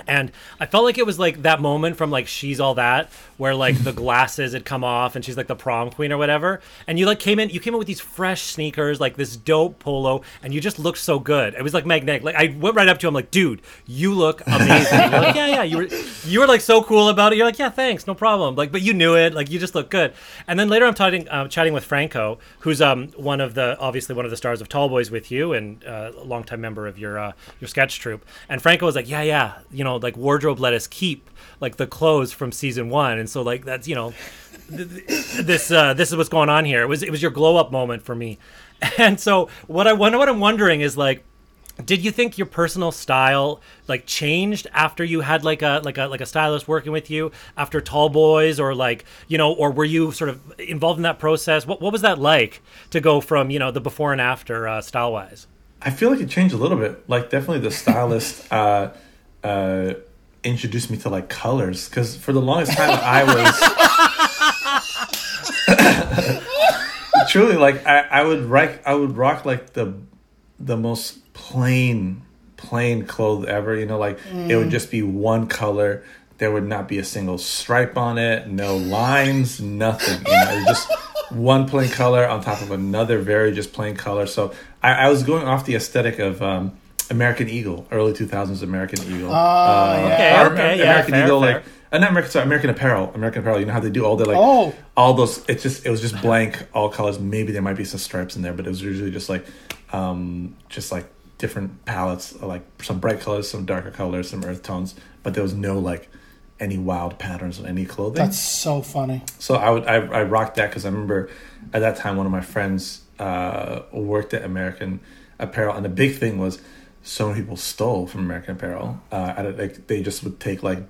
And I felt like it was like that moment from like She's All That, where like the glasses had come off and she's like the prom queen or whatever. And you like came in, you came in with these fresh sneakers, like this dope polo, and you just looked so good. It was like magnetic. Like I went right up to him, like, dude, you look amazing. You're like, yeah, yeah. You were you were like so cool about it. You're like, yeah, thanks, no problem. Like, but you knew it. Like, you just look good. And then later, I'm talking, uh, chatting with Franco, who's um one of the obviously one of the stars of Tall Boys with you and uh, a longtime member of your uh, your sketch troupe. And Franco was like, yeah, yeah, you know, like wardrobe let us keep like the clothes from season one, and so like that's you know, th- th- this uh, this is what's going on here. It was it was your glow up moment for me. [LAUGHS] And so what I wonder, what I'm wondering is like did you think your personal style like changed after you had like a like a like a stylist working with you after tall boys or like you know or were you sort of involved in that process what, what was that like to go from you know the before and after uh, style wise I feel like it changed a little bit. Like definitely the stylist [LAUGHS] uh, uh, introduced me to like colors because for the longest time I was [LAUGHS] truly like I, I would rock I would rock like the the most plain plain clothes ever. You know, like it would just be one color. There would not be a single stripe on it, no lines, nothing. You know, just one plain color on top of another very just plain color. So I, I was going off the aesthetic of um, American Eagle, early two thousands American Eagle. Uh, Okay, okay, yeah, American fair, Eagle, fair. like uh, not American sorry, American Apparel. American Apparel. You know how they do all the like Oh. all those. It's just it was just blank, all colors. Maybe there might be some stripes in there, but it was usually just like um just like different palettes, like some bright colors, some darker colors, some earth tones. But there was no like any wild patterns on any clothing. That's so funny. So I would I, I rocked that because I remember at that time one of my friends uh, worked at American Apparel, and the big thing was so many people stole from American Apparel. Uh, at like they just would take like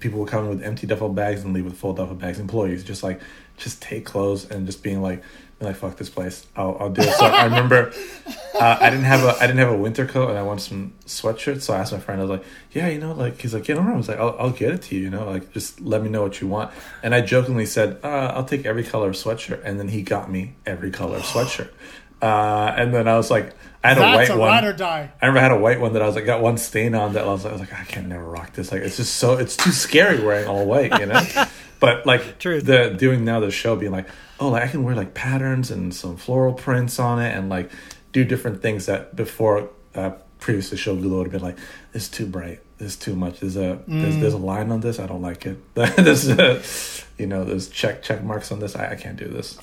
people would come in with empty duffel bags and leave with full duffel bags. Employees just like just take clothes and just being like being like fuck this place. I'll, I'll do it. So I remember [LAUGHS] uh, I didn't have a I didn't have a winter coat and I wanted some sweatshirts. So I asked my friend. I was like, yeah, you know, like he's like, yeah, no problem. I was like, I'll, I'll get it to you. You know, like just let me know what you want. And I jokingly said, uh, I'll take every color of sweatshirt. And then he got me every color of sweatshirt. Uh, and then I was like, I had a white a one. ride or die. I remember I had a white one that I was like got one stain on that I was like, I was like I can never rock this. Like it's just so it's too scary wearing all white, you know. [LAUGHS] but like True. the doing now the show being like, oh, like I can wear like patterns and some floral prints on it and like do different things that before uh, previous to show Guled would have been like, this is too bright, this is too much. There's a there's, there's a line on this, I don't like it. [LAUGHS] there's a, you know there's check check marks on this, I, I can't do this.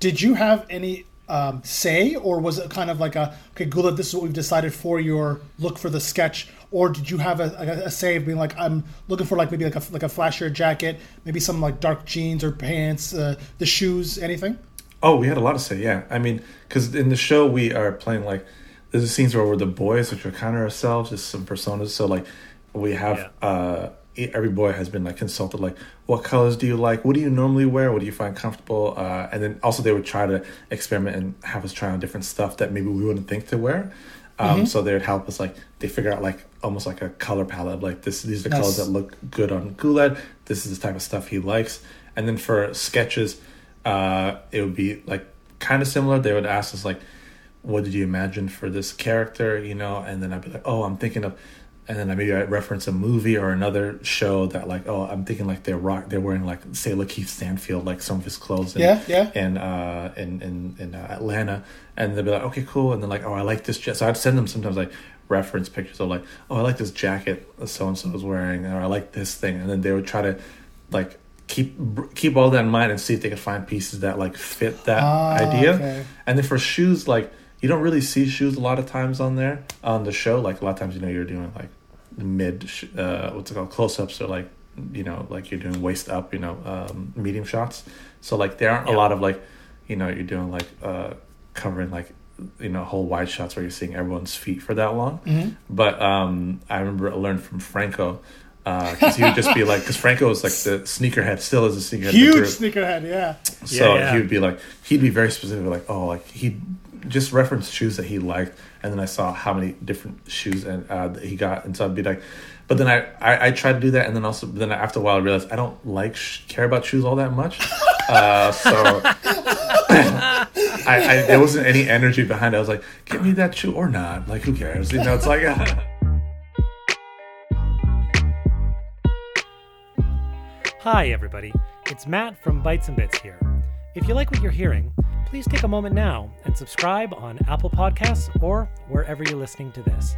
Did you have any um, say, or was it kind of like a okay, Guled, this is what we've decided for your look for the sketch, or did you have a, a, a say of being like, I'm looking for like maybe like a like a flashier jacket, maybe some like dark jeans or pants, uh, the shoes, anything? Oh, we had a lot to say. Yeah, I mean, because in the show we are playing like there's scenes where we're the boys, which are kind of ourselves, just some personas. So like we have uh e- every boy has been like consulted, like what colors do you like? What do you normally wear? What do you find comfortable? Uh, and then also they would try to experiment and have us try on different stuff that maybe we wouldn't think to wear. Um, So they would help us like they figure out like almost like a color palette. Like this, these are the colors that look good on Guled. This is the type of stuff he likes. And then for sketches, uh, it would be like kind of similar. They would ask us like, "What did you imagine for this character?" You know, and then I'd be like, "Oh, I'm thinking of," and then I maybe I reference a movie or another show that like, "Oh, I'm thinking like they're rock, they're wearing like say Lakeith Stanfield, like some of his clothes." In, Yeah, yeah. and uh, in in in uh, Atlanta, and they'll be like, "Okay, cool," and then like, "Oh, I like this." Ja-. So I'd send them sometimes like reference pictures of like, "Oh, I like this jacket so and so is wearing," or "I like this thing," and then they would try to like keep keep all that in mind and see if they could find pieces that like fit that Ah, idea. okay. And then for shoes, like you don't really see shoes a lot of times on there on the show. Like a lot of times, you know, you're doing like mid, uh, what's it called, close ups or like you know, like you're doing waist up, you know, um, medium shots. So like there aren't a lot of like, you know, you're doing like uh, covering like you know whole wide shots where you're seeing everyone's feet for that long. Mm-hmm. But um, I remember I learned from Franco. Because he would just be [LAUGHS] like, because Franco is like the sneakerhead, still is a sneakerhead. Huge sneakerhead, yeah. So Yeah, yeah. he would be like, he'd be very specific, like, oh, like he just referenced shoes that he liked, and then I saw how many different shoes and uh, that he got, and so I'd be like, but then I, I I tried to do that, and then also, then after a while, I realized I don't like sh- care about shoes all that much, uh, so. [LAUGHS] I, I there wasn't any energy behind it. I was like, "Give me that shoe or not? Like, who cares?" You know, it's like, [LAUGHS] Hi, everybody. It's Matt from Bites and Bits here. If you like what you're hearing, please take a moment now and subscribe on Apple Podcasts or wherever you're listening to this.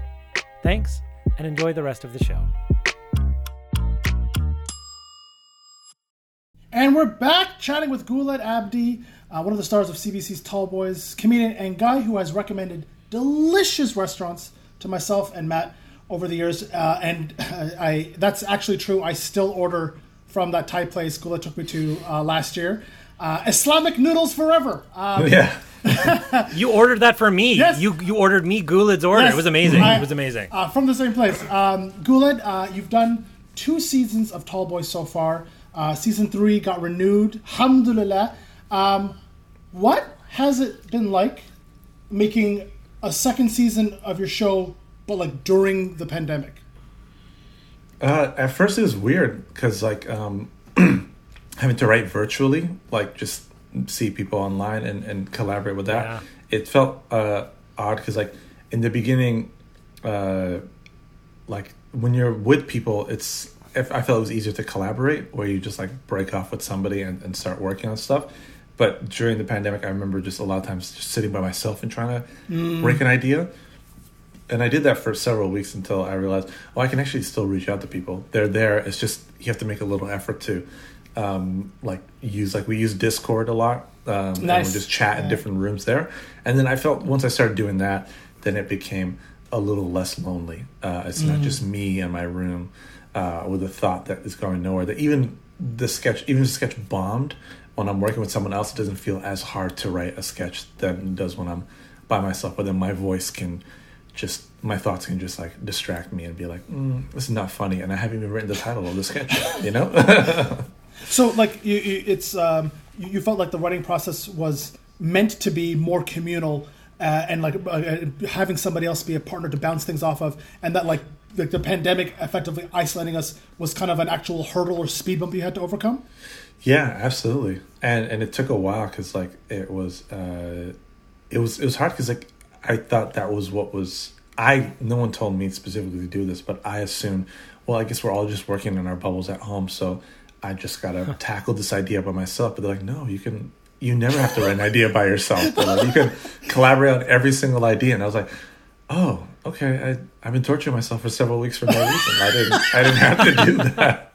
Thanks, and enjoy the rest of the show. And we're back chatting with Guled Abdi, uh, one of the stars of CBC's Tall Boys, comedian and guy who has recommended delicious restaurants to myself and Matt over the years. Uh, and [LAUGHS] I that's actually true. I still order from that Thai place Guled took me to uh, last year. Uh, Islamic noodles forever. Um, [LAUGHS] yeah. [LAUGHS] You ordered that for me. Yes. You you ordered me Guled's order. Yes. It was amazing. I- it was amazing. Uh, from the same place. Um, Guled, uh, you've done two seasons of Tall Boys so far. Uh, season three got renewed. Alhamdulillah. Um, what has it been like making a second season of your show, but like during the pandemic? Uh, at first, it was weird because like um, [CLEARS THROAT] having to write virtually, like just see people online and, and collaborate with that. Yeah. It felt uh, odd because like in the beginning, uh, like when you're with people, it's if I felt it was easier to collaborate, where you just like break off with somebody and, and start working on stuff. But during the pandemic, I remember just a lot of times just sitting by myself and trying to break an idea and I did that for several weeks until I realized, oh, I can actually still reach out to people. They're there. It's just you have to make a little effort to, um, like use like we use Discord a lot. Um, and Nice. we just chat in different rooms there. And then I felt once I started doing that, then it became a little less lonely. Uh, it's not just me in my room uh, with a thought that is going nowhere. That even the sketch, even the sketch bombed, when I'm working with someone else, it doesn't feel as hard to write a sketch than it does when I'm by myself. But then my voice can just, my thoughts can just like distract me and be like, mm, this is not funny, and I haven't even written the title of the sketch yet. You know? [LAUGHS] So, like, you, you, it's um, you, you felt like the writing process was meant to be more communal, uh, and like uh, having somebody else be a partner to bounce things off of, and that like like the pandemic effectively isolating us was kind of an actual hurdle or speed bump you had to overcome. Yeah, absolutely. And and it took a while because like it was uh, it was it was hard because like I thought that was what was I no one told me specifically to do this, but I assumed well I guess we're all just working in our bubbles at home, so I just gotta [LAUGHS] tackle this idea by myself. But they're like, no, you can. You never have to write an idea by yourself. Like, you can collaborate on every single idea. And I was like, oh, okay. I I've been torturing myself for several weeks for no reason. I didn't I didn't have to do [LAUGHS] that.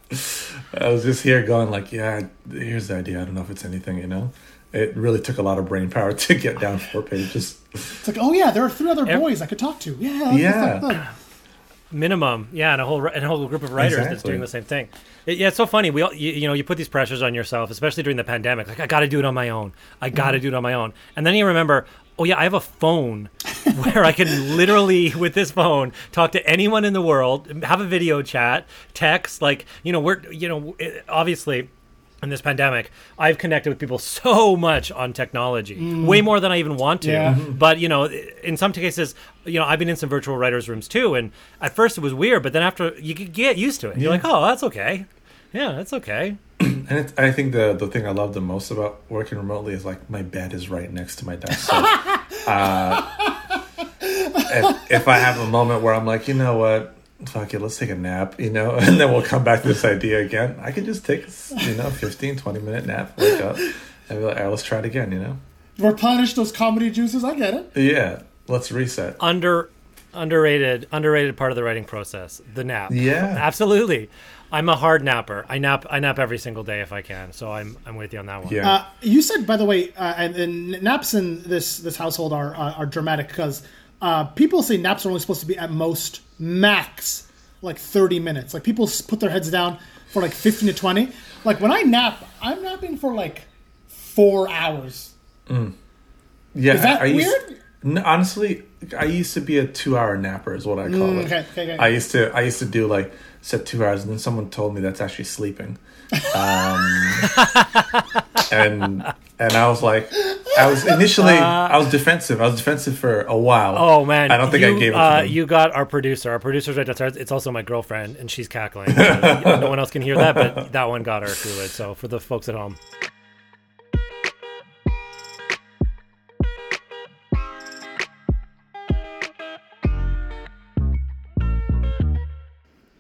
I was just here going like, yeah, here's the idea. I don't know if it's anything, you know. It really took a lot of brain power [LAUGHS] to get down four pages. It's like, oh yeah, there are three other boys I could talk to. Yeah, Yeah. let's talk to them. minimum yeah and a whole and a whole group of writers that's doing the same thing It- yeah it's so funny we all you, you know you put these pressures on yourself especially during the pandemic like i gotta do it on my own i gotta Mm-hmm. do it on my own and then you remember oh yeah i have a phone [LAUGHS] where i can literally with this phone talk to anyone in the world have a video chat text like you know we're you know it- obviously in this pandemic, I've connected with people so much on technology, way more than I even want to. Yeah. But you know, in some cases, you know, I've been in some virtual writers' rooms too, and at first it was weird, but then after you get- get used to it, you're like, oh, that's okay. Yeah, that's okay. And it, I think the the thing I love the most about working remotely is like my bed is right next to my desk. So, [LAUGHS] uh, if, if I have a moment where I'm like, you know what, fuck it, let's take a nap, you know, [LAUGHS] and then we'll come back to this idea again. I can just take, you know, 15, 20 minute nap, wake up, and be like, all right, let's try it again, you know. Replenish those comedy juices. I get it. Yeah, let's reset. Under underrated underrated part of the writing process, the nap. Yeah. absolutely. I'm a hard napper. I nap. I nap every single day if I can. So I'm I'm with you on that one. Yeah. Uh, you said, by the way, uh, and, and naps in this this household are uh, are dramatic because uh, people say naps are only supposed to be at most max like thirty minutes. Like people put their heads down for like fifteen to twenty. Like when I nap, I'm napping for like four hours. Yeah, Is that I used, weird? No, honestly, I used to be a two-hour napper, is what I call Mm, it. okay, okay, okay. I used to, I used to do like set two hours, and then someone told me that's actually sleeping, um, [LAUGHS] and and I was like, I was initially, I was defensive. I was defensive for a while. Oh man, I don't think you, I gave it to uh. You got our producer. Our producer's right downstairs. It's also my girlfriend, and she's cackling. [LAUGHS] So no one else can hear that, but that one got her through it. So for the folks at home.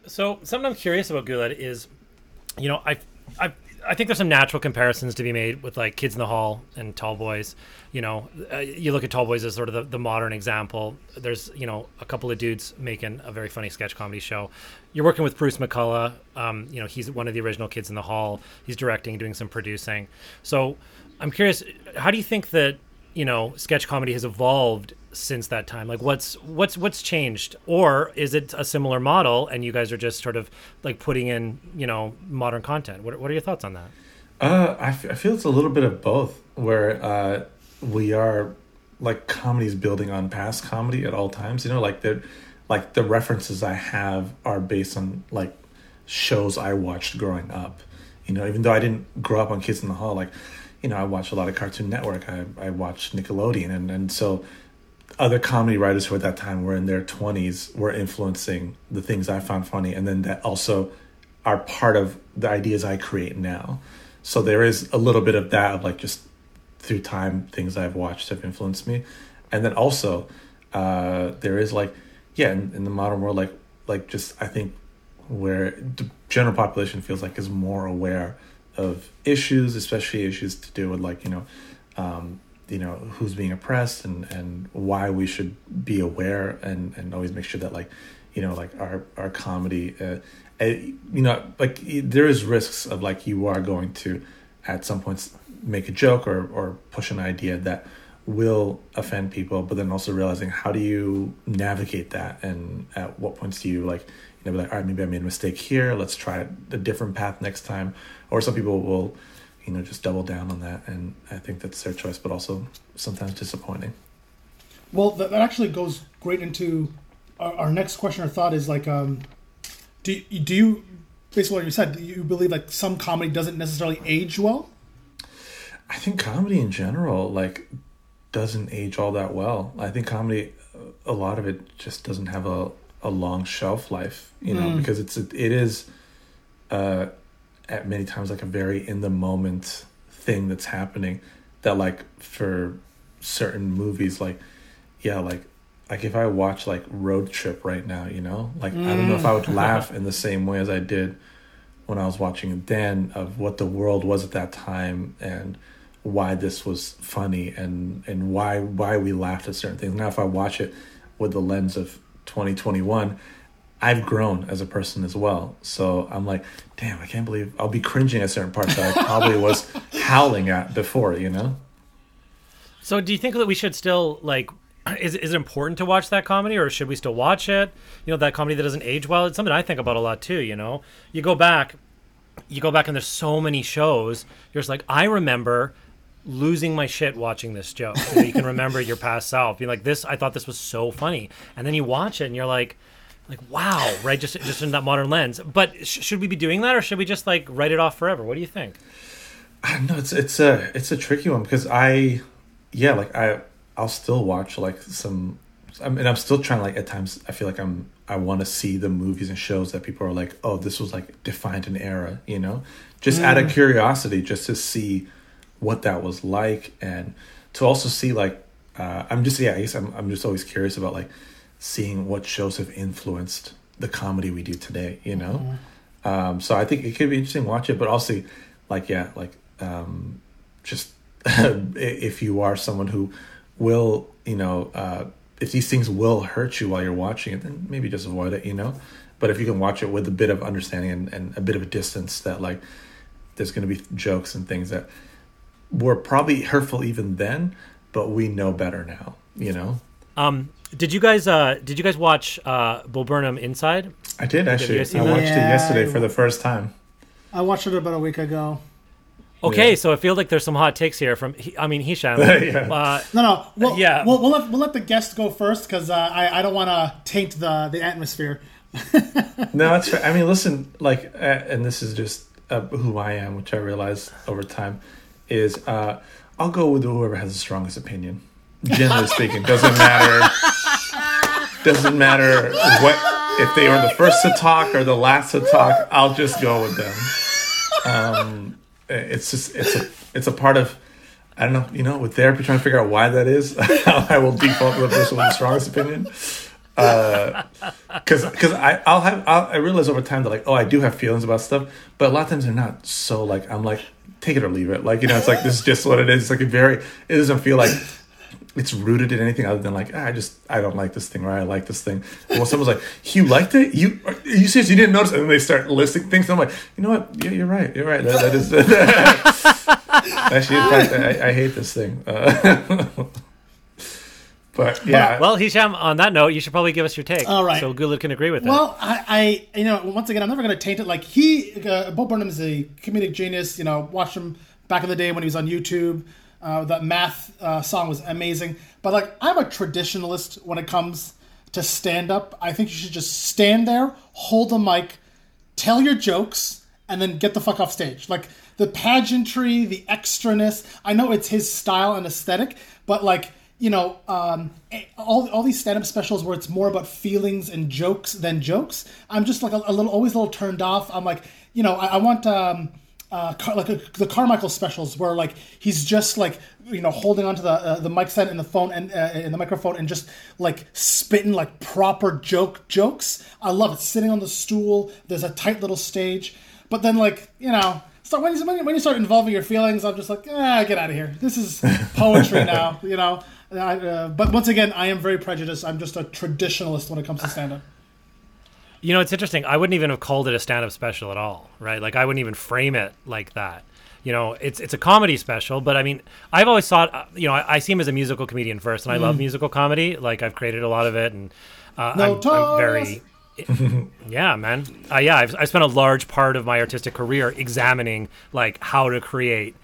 So something I'm curious about Guled is, you know, I, I, I think there's some natural comparisons to be made with like Kids in the Hall and Tall Boys. You know, uh, you look at Tall Boys as sort of the, the modern example. There's you know a couple of dudes making a very funny sketch comedy show. You're working with Bruce McCulloch. Um, you know, he's one of the original Kids in the Hall. He's directing, doing some producing. So I'm curious, how do you think that you know sketch comedy has evolved since that time like what's what's what's changed or is it a similar model and you guys are just sort of like putting in you know modern content what, what are your thoughts on that Uh, I, f- I feel it's a little bit of both, where uh, we are like comedies building on past comedy at all times. You know, like the like the references I have are based on like shows I watched growing up. You know, even though I didn't grow up on Kids in the Hall, like you know, I watched a lot of Cartoon Network. I I watched Nickelodeon, and and so other comedy writers who at that time were in their 20s were influencing the things I found funny and then that also are part of the ideas I create now. So there is a little bit of that of like just through time things I've watched have influenced me. And then also uh there is like yeah in, in the modern world like like just I think where the general population feels like is more aware of issues, especially issues to do with like, you know, um you know who's being oppressed and and why we should be aware and and always make sure that like you know like our our comedy uh, uh, you know like there is risks of like you are going to at some points make a joke or or push an idea that will offend people but then also realizing how do you navigate that and at what points do you like you know like all right maybe i made a mistake here. Let's try a different path next time. Or some people will you know just double down on that and i think that's their choice but also sometimes disappointing Well, that, that actually goes great into our, our next question or thought is like, um, do you- do you based on what you said, do you believe like some comedy doesn't necessarily age well? I think comedy in general like doesn't age all that well. I think comedy, a lot of it just doesn't have a, a long shelf life, you know, Mm. because it's it is uh, at many times like a very in the moment thing that's happening. That like for certain movies, like yeah, like like if I watch like Road Trip right now, you know, like I don't know if I would mm. laugh [LAUGHS] in the same way as I did when I was watching then of what the world was at that time and why this was funny and and why why we laughed at certain things. Now if I watch it with the lens of 2021, I've grown as a person as well. So I'm like, damn, I can't believe I'll be cringing at certain parts that I probably was [LAUGHS] howling at before, you know? So, do you think that we should still like? [CLEARS THROAT] Is is it important to watch that comedy, or should we still watch it? You know, that comedy that doesn't age well. It's something I think about a lot too. You know, you go back, you go back, and there's so many shows. You're just like, I remember losing my shit watching this joke. You, know, you can remember your past self, being like, "This, I thought this was so funny," and then you watch it, and you're like. Like wow, right? Just just in that modern lens. But sh- should we be doing that, or should we just like write it off forever? What do you think? No, it's it's a it's a tricky one because I, yeah, like I I'll still watch like some, I mean I'm still trying like at times I feel like I'm I want to see the movies and shows that people are like oh this was like defined an era you know just out of curiosity just to see what that was like and to also see like uh, I'm just yeah I guess I'm I'm just always curious about like seeing what shows have influenced the comedy we do today you know um, so I think it could be interesting to watch it, but also, like, yeah, like, um, just [LAUGHS] if you are someone who will, you know, uh, if these things will hurt you while you're watching it, then maybe just avoid it, you know. But if you can watch it with a bit of understanding and, and a bit of a distance, that like there's going to be jokes and things that were probably hurtful even then, but we know better now, you know. Um, did you guys uh did you guys watch uh Bo Burnham Inside? I did actually. guys seen I that? watched it yesterday for the first time. I watched it about a week ago. Okay, Yeah. so I feel like there's some hot takes here from I mean Hisham. [LAUGHS] Yeah. uh, No, no. We'll, Yeah. We'll, we'll let we'll let the guest go first because uh, I I don't want to taint the the atmosphere. [LAUGHS] No, that's fair. I mean, listen, like, uh, and this is just uh, who I am, which I realize over time, is uh, I'll go with whoever has the strongest opinion. Generally speaking, doesn't matter. Doesn't matter what if they were the first to talk or the last to talk. I'll just go with them. Um, it's just it's a it's a part of. I don't know, you know, with therapy, trying to figure out why that is. [LAUGHS] I will default to the person with the strongest opinion because because I I'll have I'll, I realize over time that like oh I do have feelings about stuff, but a lot of times they're not so like I'm like take it or leave it. Like you know it's like this is just what it is. It's like a very it doesn't feel like it's rooted in anything other than like ah, I just I don't like this thing or I like this thing. Well, someone's like you liked it, you are you serious? You didn't notice? And then they start listing things. And I'm like you know what? Yeah, you're right. You're right. That, that is [LAUGHS] actually in fact I, I hate this thing. Uh, [LAUGHS] but yeah, well, Hisham, on that note, you should probably give us your take. All right. So Guled can agree with it. Well, I, I, you know, once again, I'm never going to taint it. Like he, uh, Bo Burnham is a comedic genius. You know, watched him back in the day when he was on YouTube. Uh, that math uh, song was amazing. But like, I'm a traditionalist when it comes to stand up. I think you should just stand there, hold the mic, tell your jokes, and then get the fuck off stage. Like the pageantry, the extraness. I know it's his style and aesthetic, but like you know, um, eh, all all these stand up specials where it's more about feelings and jokes than jokes. I'm just like a, a little, always a little turned off. I'm like, you know, I, I want. Um, uh, Car- like uh, the Carmichael specials, where like he's just like you know holding onto the uh, the mic stand and the phone and uh, and the microphone and just like spitting like proper joke jokes. I love it. Sitting on the stool, there's a tight little stage, but then like you know So when you, when you- when you start involving your feelings, I'm just like, ah, get out of here. This is [LAUGHS] poetry now, you know. I, uh, but once again, I am very prejudiced. I'm just a traditionalist when it comes to stand up. You know, it's interesting. I wouldn't even have called it a stand-up special at all, right? Like I wouldn't even frame it like that. You know, it's it's a comedy special, but I mean, I've always thought, uh, you know, I, I see him as a musical comedian first, and I love musical comedy. Like I've created a lot of it, and uh, I'm, I'm very, [LAUGHS] yeah, man. Uh, yeah, I've, I spent a large part of my artistic career examining like how to create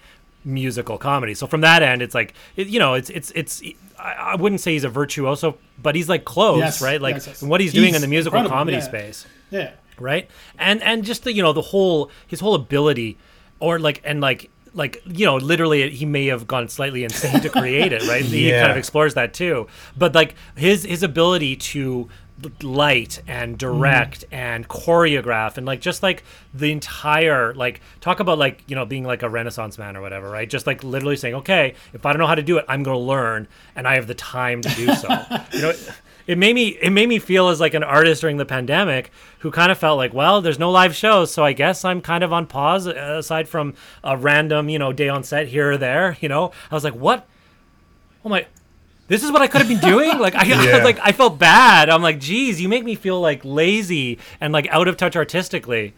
musical comedy. So from that end, it's like, it, you know, it's it's it's. I, I wouldn't say he's a virtuoso, but he's like close, Yes, right? Like yes, yes. what he's, doing in the musical incredible, comedy yeah. space Yeah. right and and just the you know the whole his whole ability or like and like like you know literally he may have gone slightly insane to create it right he [LAUGHS] kind of explores that too but like his his ability to light and direct and choreograph and like just like the entire like talk about like you know being like a renaissance man or whatever right? Just like literally saying okay if i don't know how to do it i'm going to learn and i have the time to do so. [LAUGHS] You know it made me it made me feel as like an artist during the pandemic who kind of felt like well there's no live shows so i guess i'm kind of on pause uh, aside from a random you know day on set here or there you know? I was like what? Oh my this is what i could have been doing like [LAUGHS] I, Yeah. like i felt bad i'm like geez you make me feel like lazy and like out of touch artistically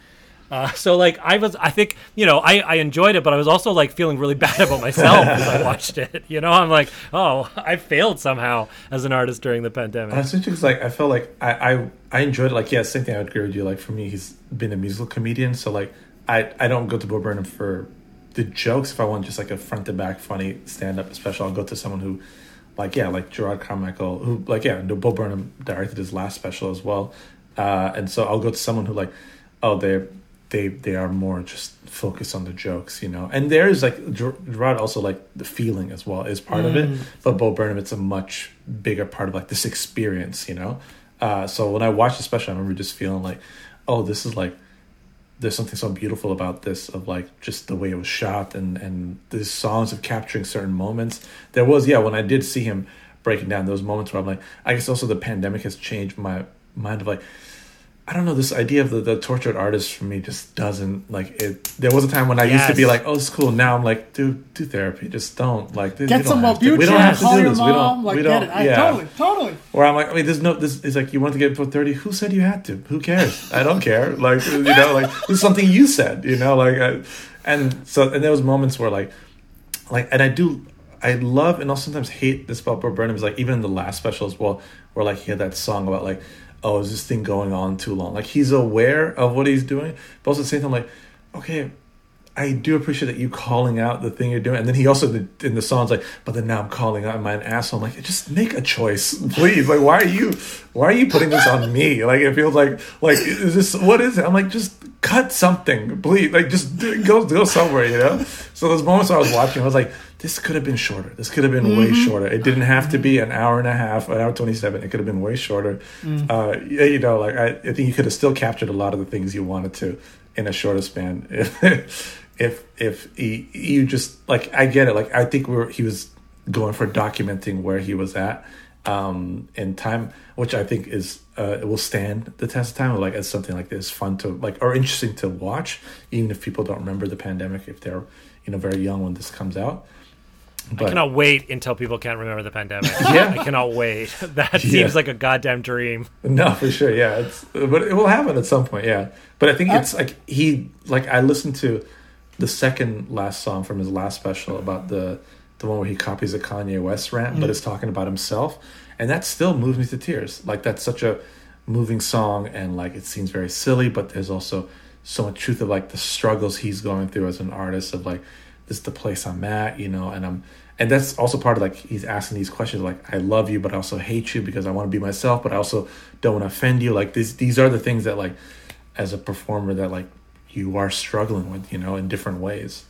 uh, so like I was, I think you know, I, I enjoyed it, but I was also like feeling really [LAUGHS] bad about myself as I watched it. You know, I'm like, oh, I failed somehow as an artist during the pandemic. That's interesting. 'cause, like I felt like I, I I enjoyed it. Like yeah, same thing. I would agree with you. Like for me, he's been a musical comedian, so like I I don't go to Bo Burnham for the jokes. If I want just like a front to back funny stand up special, I'll go to someone who, like yeah, like Jerrod Carmichael, who like yeah, no, Bo Burnham directed his last special as well, uh, and so I'll go to someone who like, oh they they they are more just focused on the jokes, you know. And there is like Ger- Jerrod also like the feeling as well is part of it, but Bo Burnham it's a much bigger part of like this experience, you know. Uh, so when I watched the special, I remember just feeling like, oh, this is like there's something so beautiful about this of like just the way it was shot and and the songs of capturing certain moments. There was yeah when i did see him breaking down those moments where i'm like i guess also the pandemic has changed my mind of like I don't know this idea of the, the tortured artist for me just doesn't like it. There was a time when I used to be like, "Oh, it's cool." Now I'm like, "Dude, do therapy. Just don't like." dude, Get don't some have to- We don't have to call do your this. We mom, don't. like we get don't. it. I, yeah. Totally, totally. Where I'm like, I mean, there's no. This it's like you want to get before thirty. Who said you had to? Who cares? I don't care. [LAUGHS] Like you know, like this is something you said. You know, like, I, and so and there was moments where like, like, and I do, I love and also sometimes hate this about Bo Burnham is like even in the last special as well, where like he had that song about like, oh, is this thing going on too long? Like he's aware of what he's doing, but also at the same time like, okay, I do appreciate that you calling out the thing you're doing. And then he also did- in the songs like, but then now I'm calling out, an asshole? I'm like, just make a choice, [LAUGHS] please. Like, why are you, why are you putting this on me? Like, it feels like, like, is this, what is it? I'm like, just cut something, please. Like, just go, go somewhere, you know? So those moments I was watching, I was like, this could have been shorter. This could have been way shorter. It didn't have to be an hour and a half, an hour 27. It could have been way shorter. Uh, you know, like, I, I think you could have still captured a lot of the things you wanted to in a shorter span. [LAUGHS] if if he, you just like I get it. Like I think we were he was going for documenting where he was at um in time, which I think is uh it will stand the test of time. Like as something like this, fun to like or interesting to watch, even if people don't remember the pandemic, if they're you know very young when this comes out. I cannot wait until people can't remember the pandemic. [LAUGHS] Yeah. I cannot wait. [LAUGHS] That Yeah. seems like a goddamn dream. No, for sure. Yeah, it's but it will happen at some point. Yeah, but I think it's uh, like he like I listened to the second last song from his last special about the the one where he copies a Kanye West rant, but mm. is talking about himself, and that still moves me to tears. Like that's such a moving song, and like it seems very silly, but there's also so much truth of like the struggles he's going through as an artist of like this is the place I'm at, you know, and I'm and that's also part of like he's asking these questions like I love you but I also hate you because I want to be myself but I also don't want to offend you like these these are the things that like as a performer that like you are struggling with you know in different ways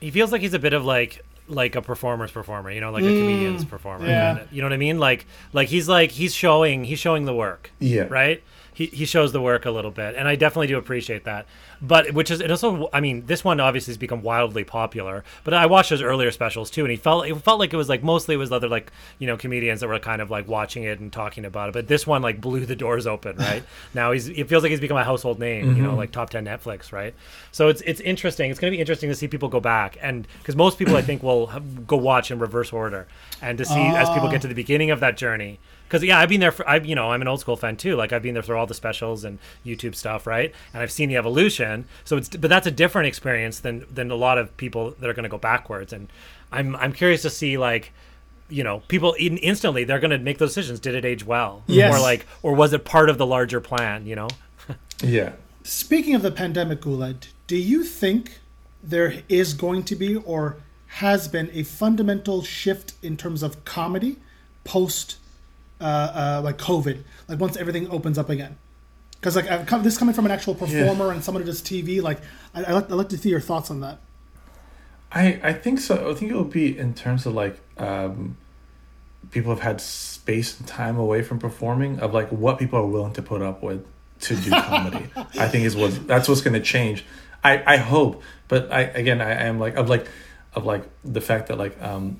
He feels like he's a bit of like like a performer's performer, you know, like a mm, comedian's performer. yeah. kinda. You know what I mean? Like like he's like he's showing he's showing the work. Yeah. Right? He he shows the work a little bit. And I definitely do appreciate that. but which is it also I mean this one obviously has become wildly popular. But I watched his earlier specials too, and he felt it felt like it was like mostly it was other like you know comedians that were kind of like watching it and talking about it. But this one like blew the doors open. Right [LAUGHS] now he's it feels like he's become a household name. You know mm-hmm. like top ten Netflix. Right. So it's it's interesting. It's going to be interesting to see people go back and because most people I think will have, go watch in reverse order and to see as people get to the beginning of that journey because yeah i've been there for I've you know i'm an old school fan too. Like i've been there through all the specials and youtube stuff right? And i've seen the evolution. So it's but that's a different experience than than a lot of people that are going to go backwards. And i'm i'm curious to see like you know people in, instantly they're going to make those decisions. Did it age well? Yes. or like or was it part of the larger plan you know? [LAUGHS] Yeah. Speaking of the pandemic, Guled, do you think there is going to be or has been a fundamental shift in terms of comedy post uh, uh, like COVID, like once everything opens up again? Because like I've come, this coming from an actual performer and someone who does TV, like I, I like I like to see your thoughts on that. I I think so. I think it will be in terms of like um, people have had space and time away from performing of like what people are willing to put up with to do comedy. I think is what that's what's going to change. I I hope, but I again I am like of like of like the fact that like um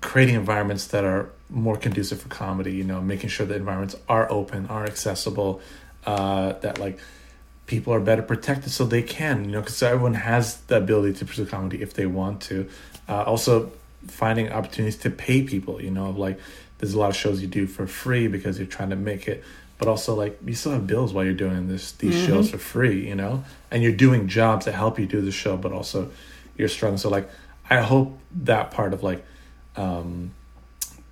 creating environments that are more conducive for comedy. You know, making sure the environments are open, are accessible, uh, that like people are better protected so they can you know because everyone has the ability to pursue comedy if they want to uh, also finding opportunities to pay people you know like there's a lot of shows you do for free because you're trying to make it but also like you still have bills while you're doing this these shows for free you know and you're doing jobs that help you do the show but also you're struggling so like i hope that part of like um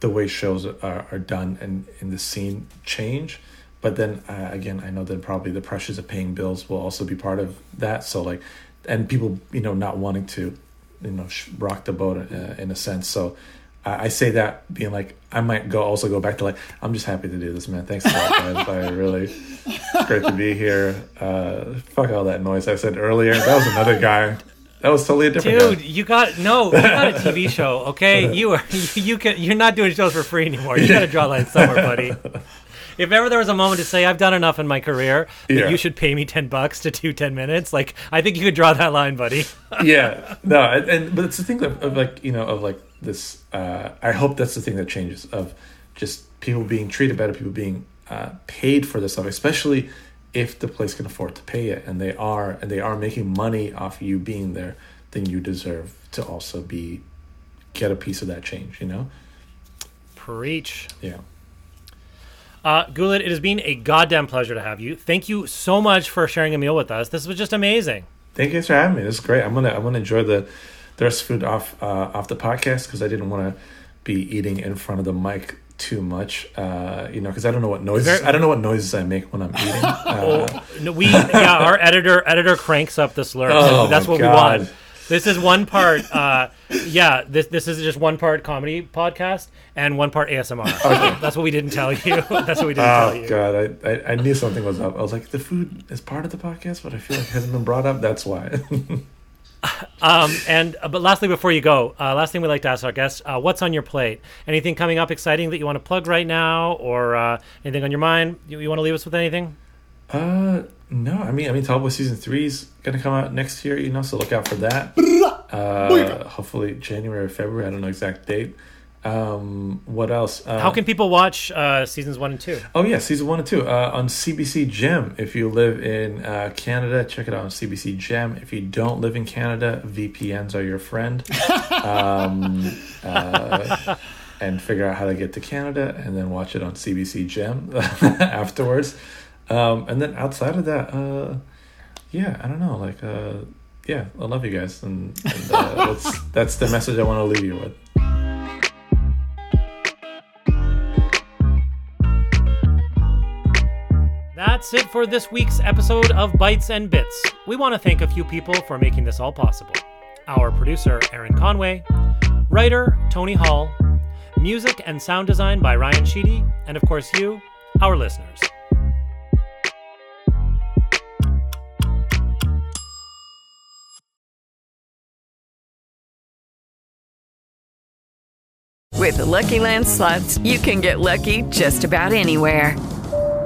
the way shows are, are done and in the scene change. But then uh, again i know that probably the pressures of paying bills will also be part of that. So like and people you know not wanting to you know rock the boat uh, in a sense. So I I say that being like I might go also go back to like I'm just happy to do this man. Thanks a lot guys I really it's great to be here. Uh fuck all that noise I said earlier. That was another guy that was totally a different dude guy. you got no you got a tv [LAUGHS] show okay you are [LAUGHS] you can you're not doing shows for free anymore you got to draw a line somewhere buddy [LAUGHS] if ever there was a moment to say i've done enough in my career that Yeah. you should pay me 10 bucks to do 10 minutes like i think you could draw that line buddy yeah no and, and but it's the thing of, of like you know of like this uh i hope that's the thing that changes of just people being treated better people being uh paid for this stuff especially if the place can afford to pay it and they are and they are making money off you being there then you deserve to also be get a piece of that change you know? Preach. Yeah. Uh Guled, it has been a goddamn pleasure to have you. Thank you so much for sharing a meal with us. This was just amazing. Thank you for having me. This is great. I'm gonna I'm gonna enjoy the the rest of food off uh, off the podcast because I didn't want to be eating in front of the mic too much. Uh, you know, because I don't know what noises I don't know what noises I make when I'm eating. [LAUGHS] Uh, No, we yeah, our editor editor cranks up the slurs. Oh, That's what God. we want. This is one part. Uh, yeah, this this is just one part comedy podcast and one part ASMR. That's what we didn't tell you. [LAUGHS] That's what we didn't tell oh you. god, I, I I knew something was up. I was like, the food is part of the podcast, but I feel like it hasn't been brought up. That's why. [LAUGHS] Um, and uh, but lastly, before you go, uh, last thing we like to ask our guests: uh, What's on your plate? Anything coming up exciting that you want to plug right now, or uh, anything on your mind? You, you want to leave us with anything? Uh, no, I mean, I mean, Tall Boy season three is gonna come out next year, you know, so look out for that. Uh, hopefully January or February. I don't know exact date. Um, what else? Uh, How can people watch uh, seasons one and two? Oh yeah, season one and two uh, on CBC Gem. If you live in uh, Canada, check it out on CBC Gem. If you don't live in Canada, VPNs are your friend. [LAUGHS] um, uh, and figure out how to get to Canada, and then watch it on CBC Gem [LAUGHS] afterwards. Um, and then outside of that, uh, yeah, I don't know, like, uh, yeah, I love you guys, and, and uh, that's [LAUGHS] that's the message I want to leave you with. That's it for this week's episode of Bites and Bits. We want to thank a few people for making this all possible. Our producer, Aaron Conway, writer, Tony Hall, music and sound design by Ryan Sheedy, and of course, you, our listeners. With the Lucky Land slots, you can get lucky just about anywhere.